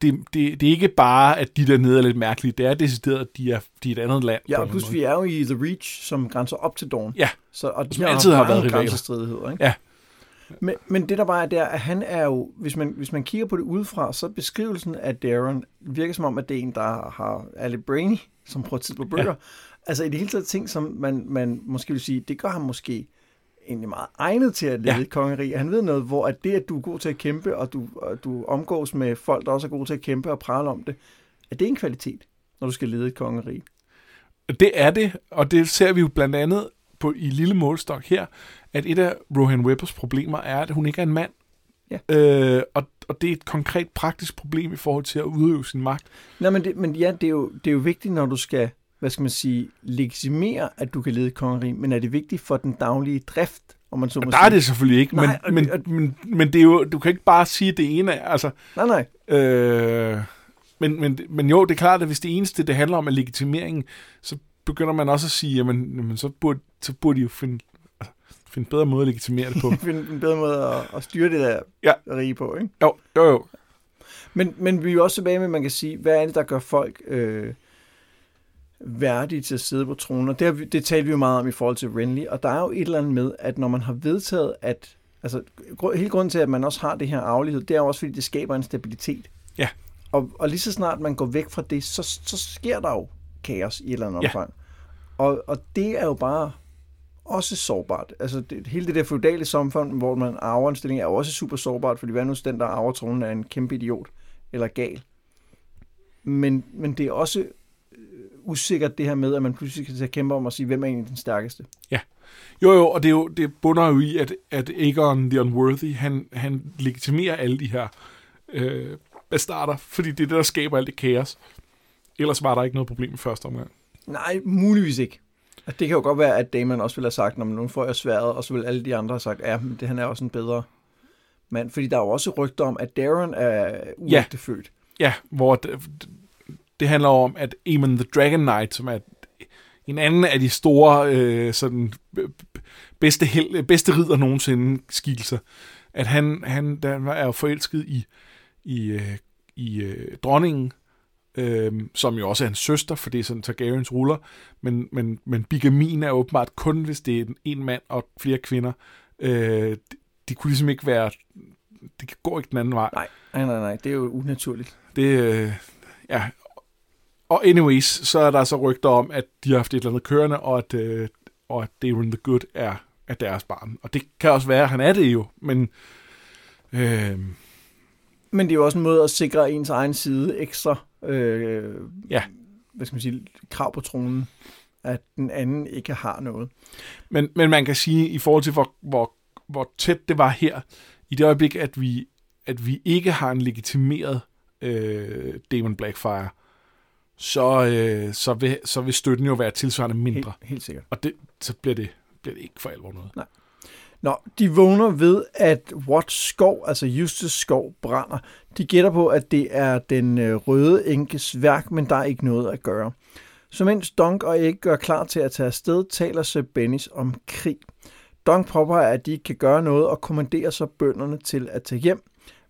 det, det, det er ikke bare, at de der nede er lidt mærkelige. Det er decideret, at de er, de er et andet land. Ja, og plus vi er jo i The Reach, som grænser op til Dawn. Ja. Så, og de Som altid har været mange rivaler. ikke? Ja. Men, men det der bare er der, at han er jo, hvis man, hvis man kigger på det udefra, så beskrivelsen af Darren virker som om, at det er en, der har, er lidt brainy, som prøver tid på bøger. Ja. Altså i det hele taget ting, som man, man måske vil sige, det gør ham måske egentlig meget egnet til at lede Ja. et kongerige. Han ved noget, hvor at det, at du er god til at kæmpe, og du, og du omgås med folk, der også er gode til at kæmpe og prale om det, at det er en kvalitet, når du skal lede et kongerige. Det er det, og det ser vi jo blandt andet på, i lille målstok her, at et af Rohan Webbers problemer er, at hun ikke er en mand. Ja. Øh, og, og det er et konkret praktisk problem i forhold til at udøve sin magt. Nej, men, det, men ja, det er, jo, det er jo vigtigt, når du skal, hvad skal man sige, legitimere, at du kan lede et kongerige, men er det vigtigt for den daglige drift, om man så må Og der er det selvfølgelig ikke, Nej, og men, det- men, men, men det er jo, du kan ikke bare sige, det ene er, altså, Nej, nej. øh, men, men, men jo, det er klart, at hvis det eneste, det handler om, er legitimeringen, så begynder man også at sige, jamen, jamen så, burde, så burde de jo finde, finde bedre måde at legitimere det på. [LAUGHS] Finde en bedre måde at, at styre det der Ja. rige på, ikke? jo, jo, jo. Men, men vi er jo også tilbage med, at man kan sige, hvad er det, der gør folk øh, værdige til at sidde på tronen? Og det, har vi, det talte vi jo meget om i forhold til Renly, og der er jo et eller andet med, at når man har vedtaget, at altså, gru- hele grunden til, at man også har det her arvelighed, det er jo også, fordi det skaber en stabilitet. Ja. Og, og lige så snart man går væk fra det, så, så sker der jo kaos i et eller andet Ja. omfang. Og, og det er jo bare også sårbart. Altså det, hele det der feudale samfund, hvor man arver en stilling, er også super sårbart, fordi hvad nu den, der arver tronen, er en kæmpe idiot eller gal? men, men det er også øh, usikkert det her med, at man pludselig kan kæmpe om at sige, hvem er egentlig den stærkeste. Jo, jo, og det, er jo, det bunder jo i, at, at Aegon the Unworthy, han, han legitimerer alle de her øh, bastarder, fordi det er det, der skaber alt det kaos. Ellers var der ikke noget problem i første omgang. Nej, muligvis ikke. At det kan jo godt være, at Damon også ville have sagt, når nu får jeg sværet, og så vil alle de andre have sagt, ja, men det, han er også en bedre mand. Fordi der er jo også rygter om, at Darren er uægte født. Ja, hvor det, det handler om, at Aemon the Dragon Knight, som er en anden af de store øh, sådan, bedste, held, bedste ridder nogensinde skikkelser, at han, han der er jo forelsket i, i, øh, i øh, dronningen, øh, som jo også er hans søster, for det er sådan Targaryens ruller, men, men, men bigamin er åbenbart kun, hvis det er en mand og flere kvinder. Øh, de, de kunne ligesom ikke være, det går ikke den anden vej. Nej, nej, nej, nej. det er jo unaturligt. Det, øh, ja, og anyways, så er der så rygter om, at de har haft et eller andet kørende, og at, øh, og at Darren the Good er, er deres barn. Og det kan også være, at han er det jo, men... Øh, men det er jo også en måde at sikre ens egen side ekstra øh, ja. hvad skal man sige, krav på tronen, at den anden ikke har noget. Men, men man kan sige, i forhold til, hvor, hvor, hvor tæt det var her, i det øjeblik, at vi, at vi ikke har en legitimeret øh, Damon Blackfire, så, øh, så, vil, så vil støtten jo være tilsvarende mindre. Helt, helt sikkert. Og det, så bliver det, bliver det ikke for alvor noget. Nej. Nå, de vågner ved, at Watts skov, altså Justus skov, brænder. De gætter på, at det er den øh, røde enkes værk, men der er ikke noget at gøre. Så mens Dunk og Egg gør klar til at tage afsted, taler Sir Bennis om krig. Dunk påpeger, at de ikke kan gøre noget og kommanderer så bønderne til at tage hjem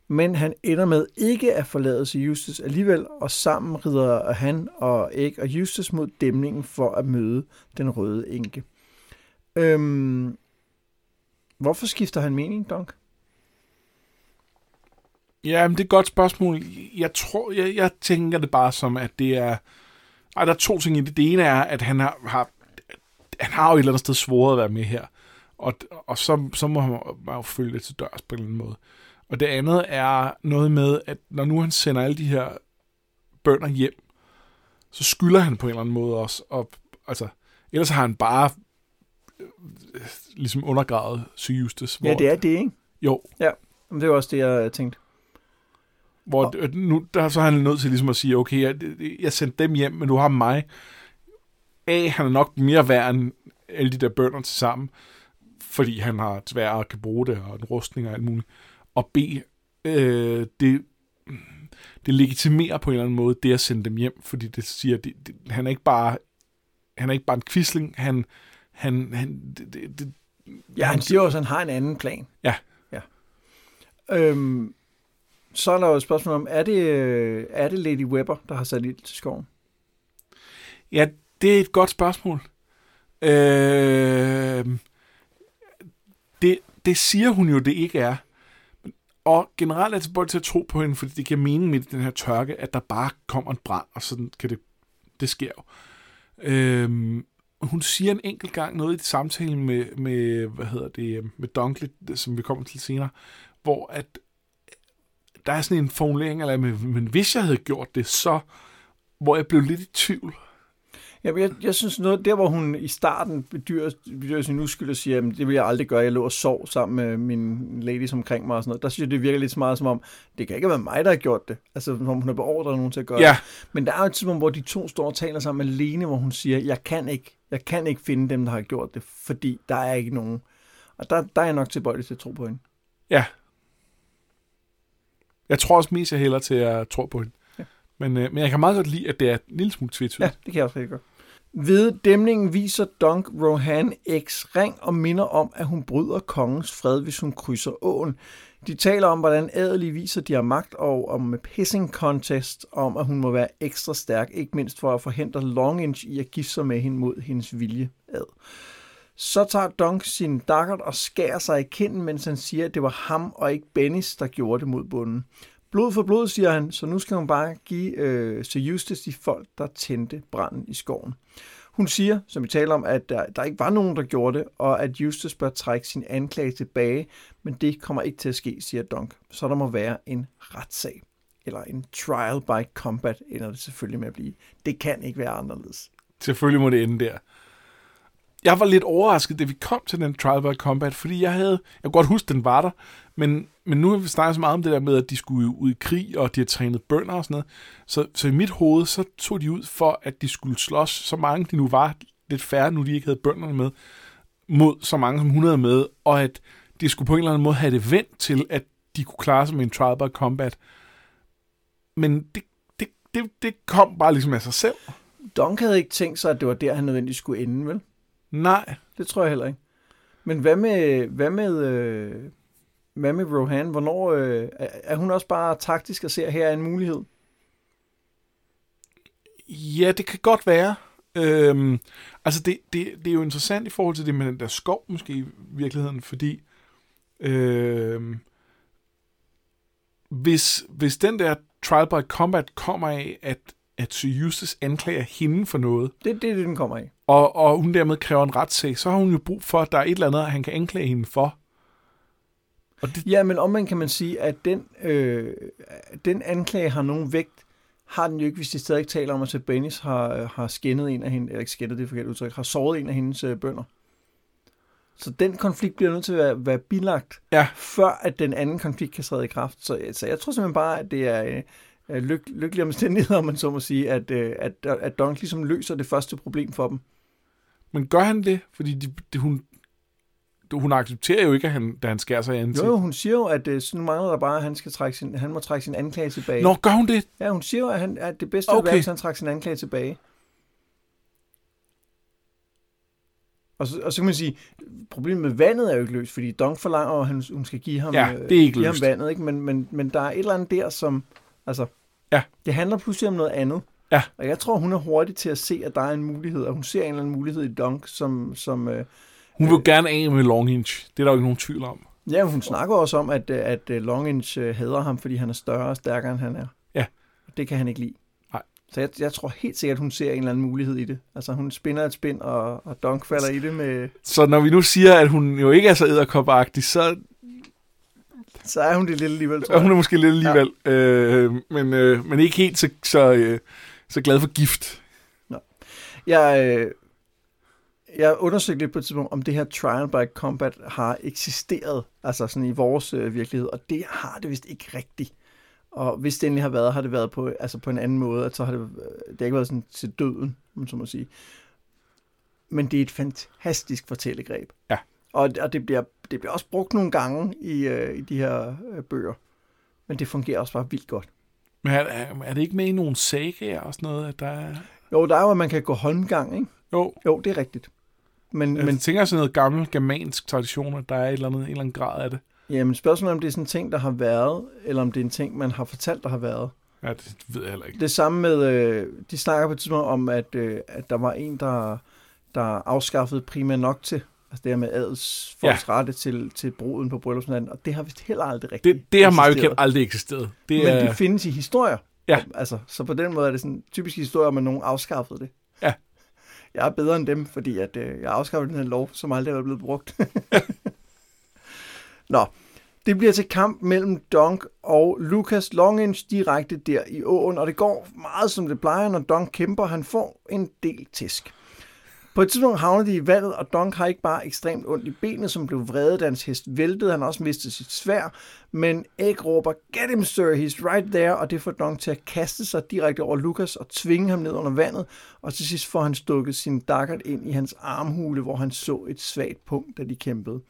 men han ender med ikke at forlade sig Justus alligevel, og sammen rider han og Egg og Justus mod dæmningen for at møde den røde enke. Øhm, hvorfor skifter han mening, Donk? Ja, men det er et godt spørgsmål. Jeg tror, jeg, jeg tænker det bare som, at det er... Ej, der er to ting i det. Det ene er, at han har, har han har jo et eller andet sted svoret at være med her. Og, og så, så må han jo følge det til dørs på en eller anden måde. Og det andet er noget med, at når nu han sender alle de her bønder hjem, så skylder han på en eller anden måde også. Og, altså, ellers har han bare ligesom undergravet Sir Justus. Ja, det er det, ikke? Jo. Ja, men det var også det, jeg tænkte. Hvor og... nu, der så er han nødt til ligesom at sige, okay, jeg, jeg sendte dem hjem, men du har mig. A, han er nok mere værd end alle de der bønder til sammen, fordi han har tvær og kan bruge det, og en rustning og alt muligt og B, øh, det, det legitimerer på en eller anden måde det at sende dem hjem, fordi det siger, det, det, han er ikke bare han er ikke bare en kvisling, han, han, han det, det, det, Ja, han siger også, at han har en anden plan. Ja. ja. Øhm, så er der jo et spørgsmål om, er det, er det Lady Webber, der har sat ild til skoven? Ja, det er et godt spørgsmål. Øh, det, det siger hun jo, det ikke er. Og generelt er jeg tilbøjelig til at tro på hende, fordi det giver mening med den her tørke, at der bare kommer en brand, og sådan kan det, det sker jo. Øhm, hun siger en enkelt gang noget i det samtale med, med hvad hedder det, øh, med Dunkley, som vi kommer til senere, hvor at øh, der er sådan en formulering, eller, men hvis jeg havde gjort det, så, hvor jeg blev lidt i tvivl. Ja, jeg, jeg synes noget, der hvor hun i starten bedyrer, bedyrer sin uskyld og siger, at det vil jeg aldrig gøre, jeg lå og sov sammen med min ladies omkring mig og sådan noget, der synes jeg, det virker lidt så meget som om, det kan ikke være mig, der har gjort det. Altså, som hun har beordret nogen til at gøre ja. det. Men der er jo et tidspunkt, hvor de to står og taler sammen alene, hvor hun siger, jeg kan ikke, jeg kan ikke finde dem, der har gjort det, fordi der er ikke nogen. Og der, der er jeg nok tilbøjelig til at tro på hende. Ja. Jeg tror også mest, jeg hælder til at tro på hende. Men, øh, men jeg kan meget godt lide, at det er en lille smule tvetydigt. Ja, det kan jeg også rigtig godt. Ved dæmningen viser Dunk Rohan X ring og minder om, at hun bryder kongens fred, hvis hun krydser åen. De taler om, hvordan adelige viser, de har magt, og om pissing contest, om at hun må være ekstra stærk, ikke mindst for at forhindre Longinch i at gifte sig med hende mod hendes vilje ad. Så tager Dunk sin dakkert og skærer sig i kinden, mens han siger, at det var ham og ikke Bennis, der gjorde det mod bunden. Blod for blod, siger han, så nu skal hun bare give øh, Sir Eustace de folk, der tændte branden i skoven. Hun siger, som vi taler om, at der, der ikke var nogen, der gjorde det, og at Eustace bør trække sin anklage tilbage, men det kommer ikke til at ske, siger Dunk. Så der må være en retssag. eller en trial by combat, ender det selvfølgelig med at blive. Det kan ikke være anderledes. Selvfølgelig må det ende der. Jeg var lidt overrasket, da vi kom til den Trial by Combat, fordi jeg havde, jeg kunne godt huske, den var der, men, men nu har vi snakket så meget om det der med, at de skulle ud i krig, og de har trænet bønder og sådan noget. Så, så i mit hoved, så tog de ud for, at de skulle slås, så mange de nu var, lidt færre nu, de ikke havde bønderne med, mod så mange som 100 med, og at de skulle på en eller anden måde have det vendt til, at de kunne klare sig med en Trial by Combat. Men det, det, det, det kom bare ligesom af sig selv. Dunk havde ikke tænkt sig, at det var der, han nødvendigvis skulle ende, vel? Nej. Det tror jeg heller ikke. Men hvad med, hvad med, øh, hvad med Rohan? Hvornår, øh, er hun også bare taktisk at se, at her er en mulighed? Ja, det kan godt være. Øhm, altså, det, det, det er jo interessant i forhold til det med den der skov, måske i virkeligheden, fordi øhm, hvis, hvis den der trial by combat kommer af, at, at Sir Eustace anklager hende for noget, Det, det er det, den kommer af. og, og hun dermed kræver en retssag, så har hun jo brug for, at der er et eller andet, han kan anklage hende for. Og det, Ja, men omvendt kan man sige, at den, øh, den anklage har nogen vægt, har den jo ikke, hvis de stadig taler om, at Sebanis har, har skændet en af hende, eller ikke skændet, det er forkert udtryk, har såret en af hendes øh, bønder. Så den konflikt bliver nødt til at være, være bilagt, Ja. før at den anden konflikt kan træde i kraft. Så, så jeg tror simpelthen bare, at det er øh, lyk, lykkelige omstændigheder, om man så må sige, at, øh, at, at Dunk ligesom løser det første problem for dem. men gør han det? Fordi de, de, hun, hun accepterer jo ikke, at han, da han skærer sig i Jo, ansigt. jo, hun siger jo, at øh, så nu mangler der bare, at han, skal trække sin, han må trække sin anklage tilbage. Nå, gør hun det? Ja, hun siger jo, at, han, at det bedste okay. Okay. være, hvis han trækker sin anklage tilbage. Og så, og så kan man sige, problemet med vandet er jo ikke løst, fordi Dong forlanger, at han, hun skal give ham, Ja, øh, det er ikke give ham vandet, ikke? Men, men, men der er et eller andet der, som, altså, Ja. det handler pludselig om noget andet. Ja. Og jeg tror, hun er hurtig til at se, at der er en mulighed, og hun ser en eller anden mulighed i Dunk, som, som øh, Hun vil jo gerne af med Longinch. Det er der jo ikke nogen tvivl om. ja, hun snakker også om, at, øh, at øh, Longinch øh, hader ham, fordi han er større og stærkere, end han er. Ja. Og det kan han ikke lide. Nej. Så jeg, jeg tror helt sikkert, hun ser en eller anden mulighed i det. Altså, hun spinder et spind, og, og Dunk falder i det med... Så når vi nu siger, at hun jo ikke er så æderkopagtig, så Så er hun det lidt alligevel, tror er hun jeg. er måske lidt alligevel. Ja. Øh, men, øh, men ikke helt så, så, øh, så glad for gift. Jeg, øh, jeg undersøgte lidt på et tidspunkt, om det her trial by combat har eksisteret, altså sådan i vores øh, virkelighed, og det har det vist ikke rigtigt. Og hvis det endelig har været, har det været på, altså på en anden måde, at så har det, øh, det har ikke været sådan til døden, om man så må sige. Men det er et fantastisk fortællegreb. Ja. Og, og det, bliver, det bliver også brugt nogle gange i, øh, i de her øh, bøger. Men det fungerer også bare vildt godt. Men er, er, det ikke med i nogle sagaer og sådan noget, at der er... Jo, der er jo, at man kan gå håndgang, ikke? Jo, Jo, det er rigtigt. Men, men, men jeg tænker sådan noget gammel germansk tradition, at der er et eller andet, en eller anden grad af det. Jamen spørgsmålet er, om det er sådan en ting, der har været, eller om det er en ting, man har fortalt, der har været. Ja, det ved jeg heller ikke. Det samme med, øh, de snakker på et tidspunkt om, at, øh, at der var en, der, der afskaffede prima nok til, altså det her med adels folks ja. rette til, til bruden på bryllupsnatten, og det har vist heller aldrig rigtigt Det, det har mig jo aldrig eksisteret. Det Men er, det findes i historier. Ja. Altså, så på den måde er det sådan en typisk historie om, at nogen afskaffede det. Ja. Jeg er bedre end dem, fordi at, øh, jeg afskaffede den her lov, som aldrig er blevet brugt. [LAUGHS] Nå, det bliver til kamp mellem Dunk og Lucas Longinch direkte der i åen, og det går meget som det plejer, når Dunk kæmper. Han får en del tisk. På et tidspunkt havner de i vandet, og Donk har ikke bare ekstremt ondt i benet, som blev vredet, da hans hest væltede. Han har også mistet sit svær, men Egg råber, get him sir, he's right there, og det får Donk til at kaste sig direkte over Lucas og tvinge ham ned under vandet, og til sidst får han stukket sin dakkert ind i hans armhule, hvor han så et svagt punkt, da de kæmpede.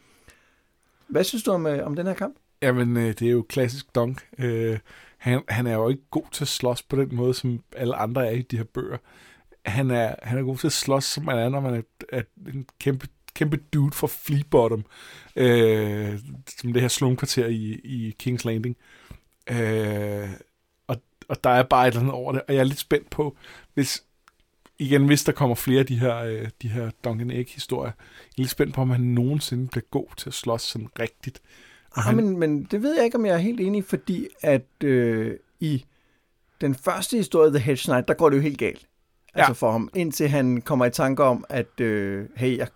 Hvad synes du om, øh, om den her kamp? Jamen, øh, det er jo klassisk Donk. Øh, han, han er jo ikke god til at slås på den måde, som alle andre er i de her bøger. Han er, han er god til at slås, som man er, når man er, er en kæmpe, kæmpe dude fra Fleabottom, øh, som det her slumkvarter i, i King's Landing. Øh, og, og der er bare et eller andet over det, og jeg er lidt spændt på, hvis, igen, hvis der kommer flere af de her, øh, de her Duncan Egg-historier, jeg er lidt spændt på, om han nogensinde bliver god til at slås sådan rigtigt. Og Ah, han- men, men det ved jeg ikke, om jeg er helt enig, fordi at øh, i den første historie, The Hedge Knight, der går det jo helt galt. Altså for ham, indtil han kommer i tanke om, at øh, hey, jeg,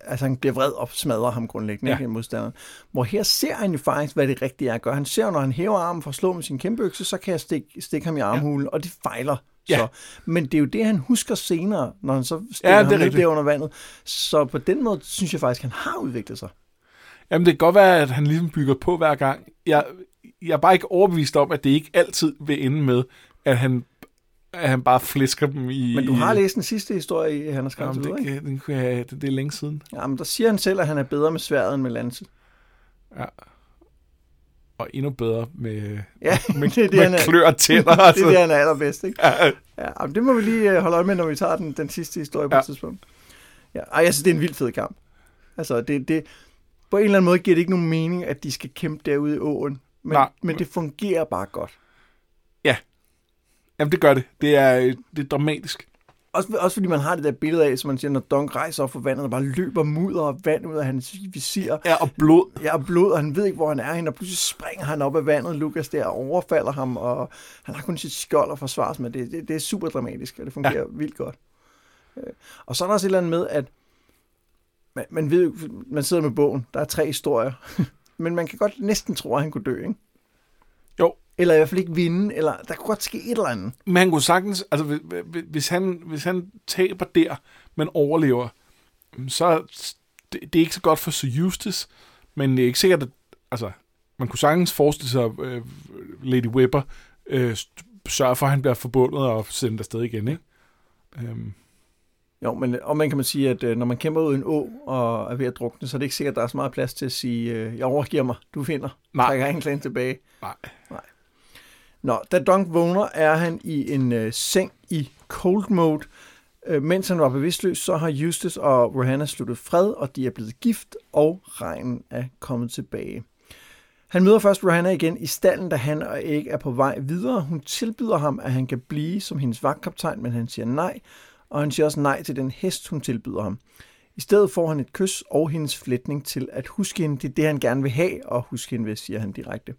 altså han bliver vred og smadrer ham grundlæggende, Ja. ikke, modstanderen. Hvor her ser han jo faktisk, hvad det rigtige er at gøre. Han ser, når han hæver armen for at slå med sin kæmpe økse, så kan jeg stikke, stikke ham i armhulen, ja. og det fejler Ja. så. Men det er jo det, han husker senere, når han så stikker Ja, det ham ned der under vandet. Så på den måde synes jeg faktisk, han har udviklet sig. Jamen, det kan godt være, at han ligesom bygger på hver gang. Jeg, jeg er bare ikke overbevist om, at det ikke altid vil ende med, at han, at han bare flæsker dem i... Men du har læst den sidste historie i Han har skrevet Jamen, det, videre, ikke? kan, det, det, det er længe siden. Jamen, der siger han selv, at han er bedre med sværet end med lanset. Ja. Og endnu bedre med, Ja, [LAUGHS] med, det er det, med han er, klør og tænder. [LAUGHS] det altså. er det, han er allerbedst, ikke? Ja, Ja, jamen, det må vi lige øh, holde øje med, når vi tager den, den sidste historie på Ja. et tidspunkt. Ja, ej, synes, det er en vild fed kamp. Altså, det, det, på en eller anden måde giver det ikke nogen mening, at de skal kæmpe derude i åen. Men, Nej. men det fungerer bare godt. Jamen, det gør det. Det er, det er dramatisk. Også, også fordi man har det der billede af, som man siger, når Dunk rejser op for vandet, og bare løber mudder og vand ud af hans visir. Ja, og blod. Ja, og blod, og han ved ikke, hvor han er henne, og pludselig springer han op af vandet, Lukas der, og overfalder ham, og han har kun sit skjold at forsvare med. Det, det, det er super dramatisk, og det fungerer ja. vildt godt. Øh, Og så er der også et eller andet med, at man, man ved man sidder med bogen, der er tre historier, [LAUGHS] men man kan godt næsten tro, at han kunne dø, ikke? Eller i hvert fald ikke vinde, eller der kunne godt ske et eller andet. Men han kunne sagtens, altså hvis- han, hvis han taber der, men overlever, så det, det er ikke så godt for Sir Eustace, men det er ikke sikkert, at, altså, man kunne sagtens forestille sig, øh, Lady Webber øh, sørger for, at han bliver forbundet og sendt afsted igen, ikke? Øhm, Jo, men og man kan man sige, at øh, når man kæmper ud i en å og er ved at drukne, så er det ikke sikkert, at der er så meget plads til at sige, jeg overgiver mig, du finder, Nej. trækker anklen tilbage. nej. Nå, da Dunk vågner, er han i en øh, seng i cold mode. Øh, mens han var bevidstløs, så har Eustace og Rohanna sluttet fred, og de er blevet gift, og regnen er kommet tilbage. Han møder først Rohanna igen i stallen, da han og ikke er på vej videre. Hun tilbyder ham, at han kan blive som hendes vagtkaptajn, men han siger nej, og han siger også nej til den hest, hun tilbyder ham. I stedet får han et kys og hendes flætning til at huske hende. Det er det, han gerne vil have, og huske hende ved, siger han direkte.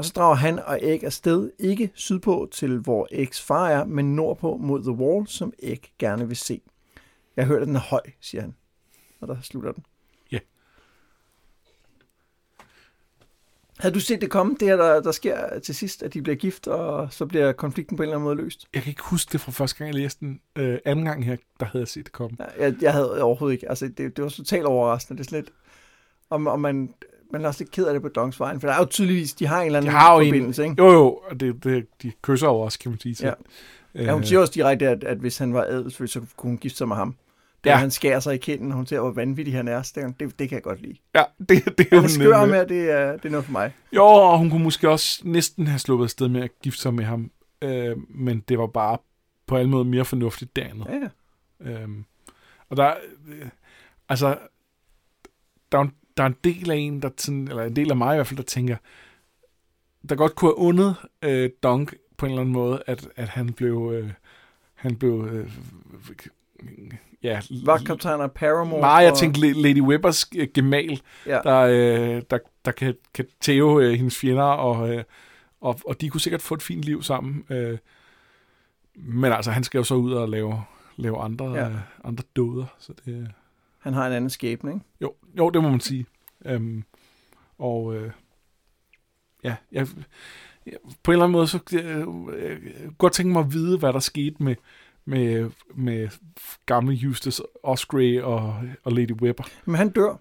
Og så drager han og Egg afsted, ikke sydpå til, hvor Eggs far er, men nordpå mod The Wall, som Egg gerne vil se. Jeg har hørt, at den er høj, siger han, og der slutter den. Ja. Havde du set det komme, det her, der, der sker til sidst, at de bliver gift, og så bliver konflikten på en eller anden måde løst? Jeg kan ikke huske det fra første gang, jeg læste den. Øh, anden gang her, der havde jeg set det komme. Jeg, jeg havde overhovedet ikke. Altså, det, det var totalt overraskende. Det er slet... Om, om man, man er også lidt ked af det på Dongs vejen, for der er jo tydeligvis, de har en eller anden De har jo en, forbindelse, ikke? jo, jo, og det, det, de kysser jo også, kan man sige. Så. Ja. Ja, hun siger også direkte, at, at hvis han var adelsfødt, så kunne hun gifte sig med ham. Da Ja. han skærer sig i kinden, og hun ser, hvor vanvittig han er. Så det, det kan jeg godt lide. Ja, det, det er hun skør med, det er, det er noget for mig. Jo, og hun kunne måske også næsten have sluppet afsted med at gifte sig med ham. Øh, men det var bare på alle måder mere fornuftigt derinde. Ja, ja. Øhm, og der, øh, altså, der er, en, der er en del af en, der sådan, eller en del af mig i hvert fald, der tænker, der godt kunne have undet øh, Dunk på en eller anden måde, at, at han blev, øh, han blev, øh, ja, Vagtkaptajn og Paramore. Nej, jeg og, tænkte La- Lady Webbers øh, gemal, Ja. der, øh, der, der kan, kan tæve øh, hendes fjender, og, øh, og, og de kunne sikkert få et fint liv sammen. Øh, men altså, han skal jo så ud og lave, lave andre, Ja. ja. øh, andre døder. Så det, øh, Han har en anden skæbne, ikke? jo, jo, det må man sige. Øhm, og øh, ja, jeg, jeg, på en eller anden måde, så øh, jeg kunne godt tænke mig at vide, hvad der skete med, med, med gamle Eustace Osgrey og, og Lady Webber. Men han dør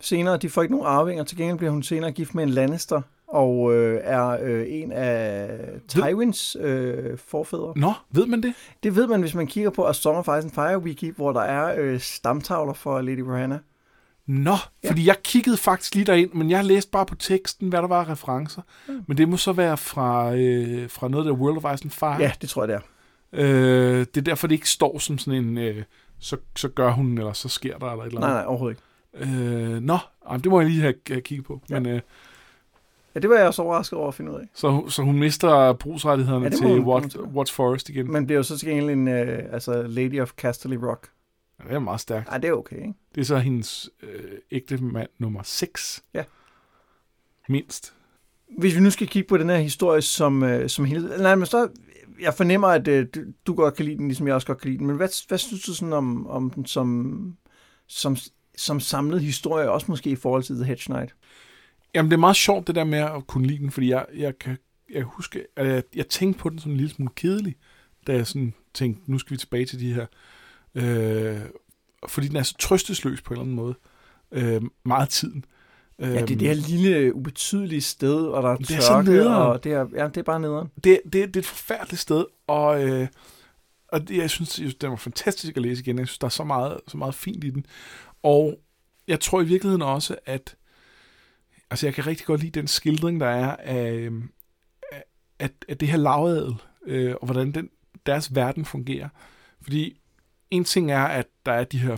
senere. De får ikke nogen arvinger. Til gengæld bliver hun senere gift med en Lannister, og øh, er øh, en af Tywins øh, forfædre. Nå, ved man det? Det ved man, hvis man kigger på A Song of Ice and Fire Wiki, hvor der er øh, stamtavler for Lady Rohanna. Nå, fordi jeg kiggede faktisk lige derind, men jeg læste bare på teksten, hvad der var af referencer. Men det må så være fra, øh, fra noget der World of Ice and Fire. Ja, det tror jeg, det er. Øh, det er derfor, det ikke står som sådan en, øh, så, så gør hun, eller så sker der, eller et eller Nej, andet. nej, overhovedet ikke. Øh, nå, jamen, det må jeg lige have, have kigget på. Ja. Men, øh, Ja, det var jeg også overrasket over at finde ud af. så, så hun mister brugsrettighederne Ja, ja, det til hun- Watch, Watch Forest igen. Men bliver jo så til gengæld en øh, altså Lady of Casterly Rock. Ja, det er meget stærkt. Nej, det er okay, ikke? Det er så hendes øh, ægte mand nummer 6. Ja. Mindst. Hvis vi nu skal kigge på den her historie som, øh, som hele... Nej, men så... Jeg fornemmer, at øh, du, du godt kan lide den, ligesom jeg også godt kan lide den. Men hvad, hvad synes du sådan om, om den som, som som samlet historie, også måske i forhold til The Hedge Knight. Jamen, det er meget sjovt, det der med at kunne lide den, fordi jeg, jeg kan jeg huske, at jeg, jeg tænkte på den som en lille smule kedelig, da jeg sådan tænkte, nu skal vi tilbage til de her. Øh, fordi den er så trøstesløs på en eller anden måde. Øh, meget tiden. Ja, det er det her lille, ubetydelige sted, og der er Det er så tørke, nederen. og det er, ja, det er bare nederen. det, det, det er et forfærdeligt sted, og, øh, og det, jeg synes, den var fantastisk at læse igen. Jeg synes, der er så meget, så meget fint i den. Og jeg tror i virkeligheden også, at altså jeg kan rigtig godt lide den skildring, der er af, øh, af, af, af det her lavadel, øh, og hvordan den, deres verden fungerer. Fordi en ting er, at der er de her,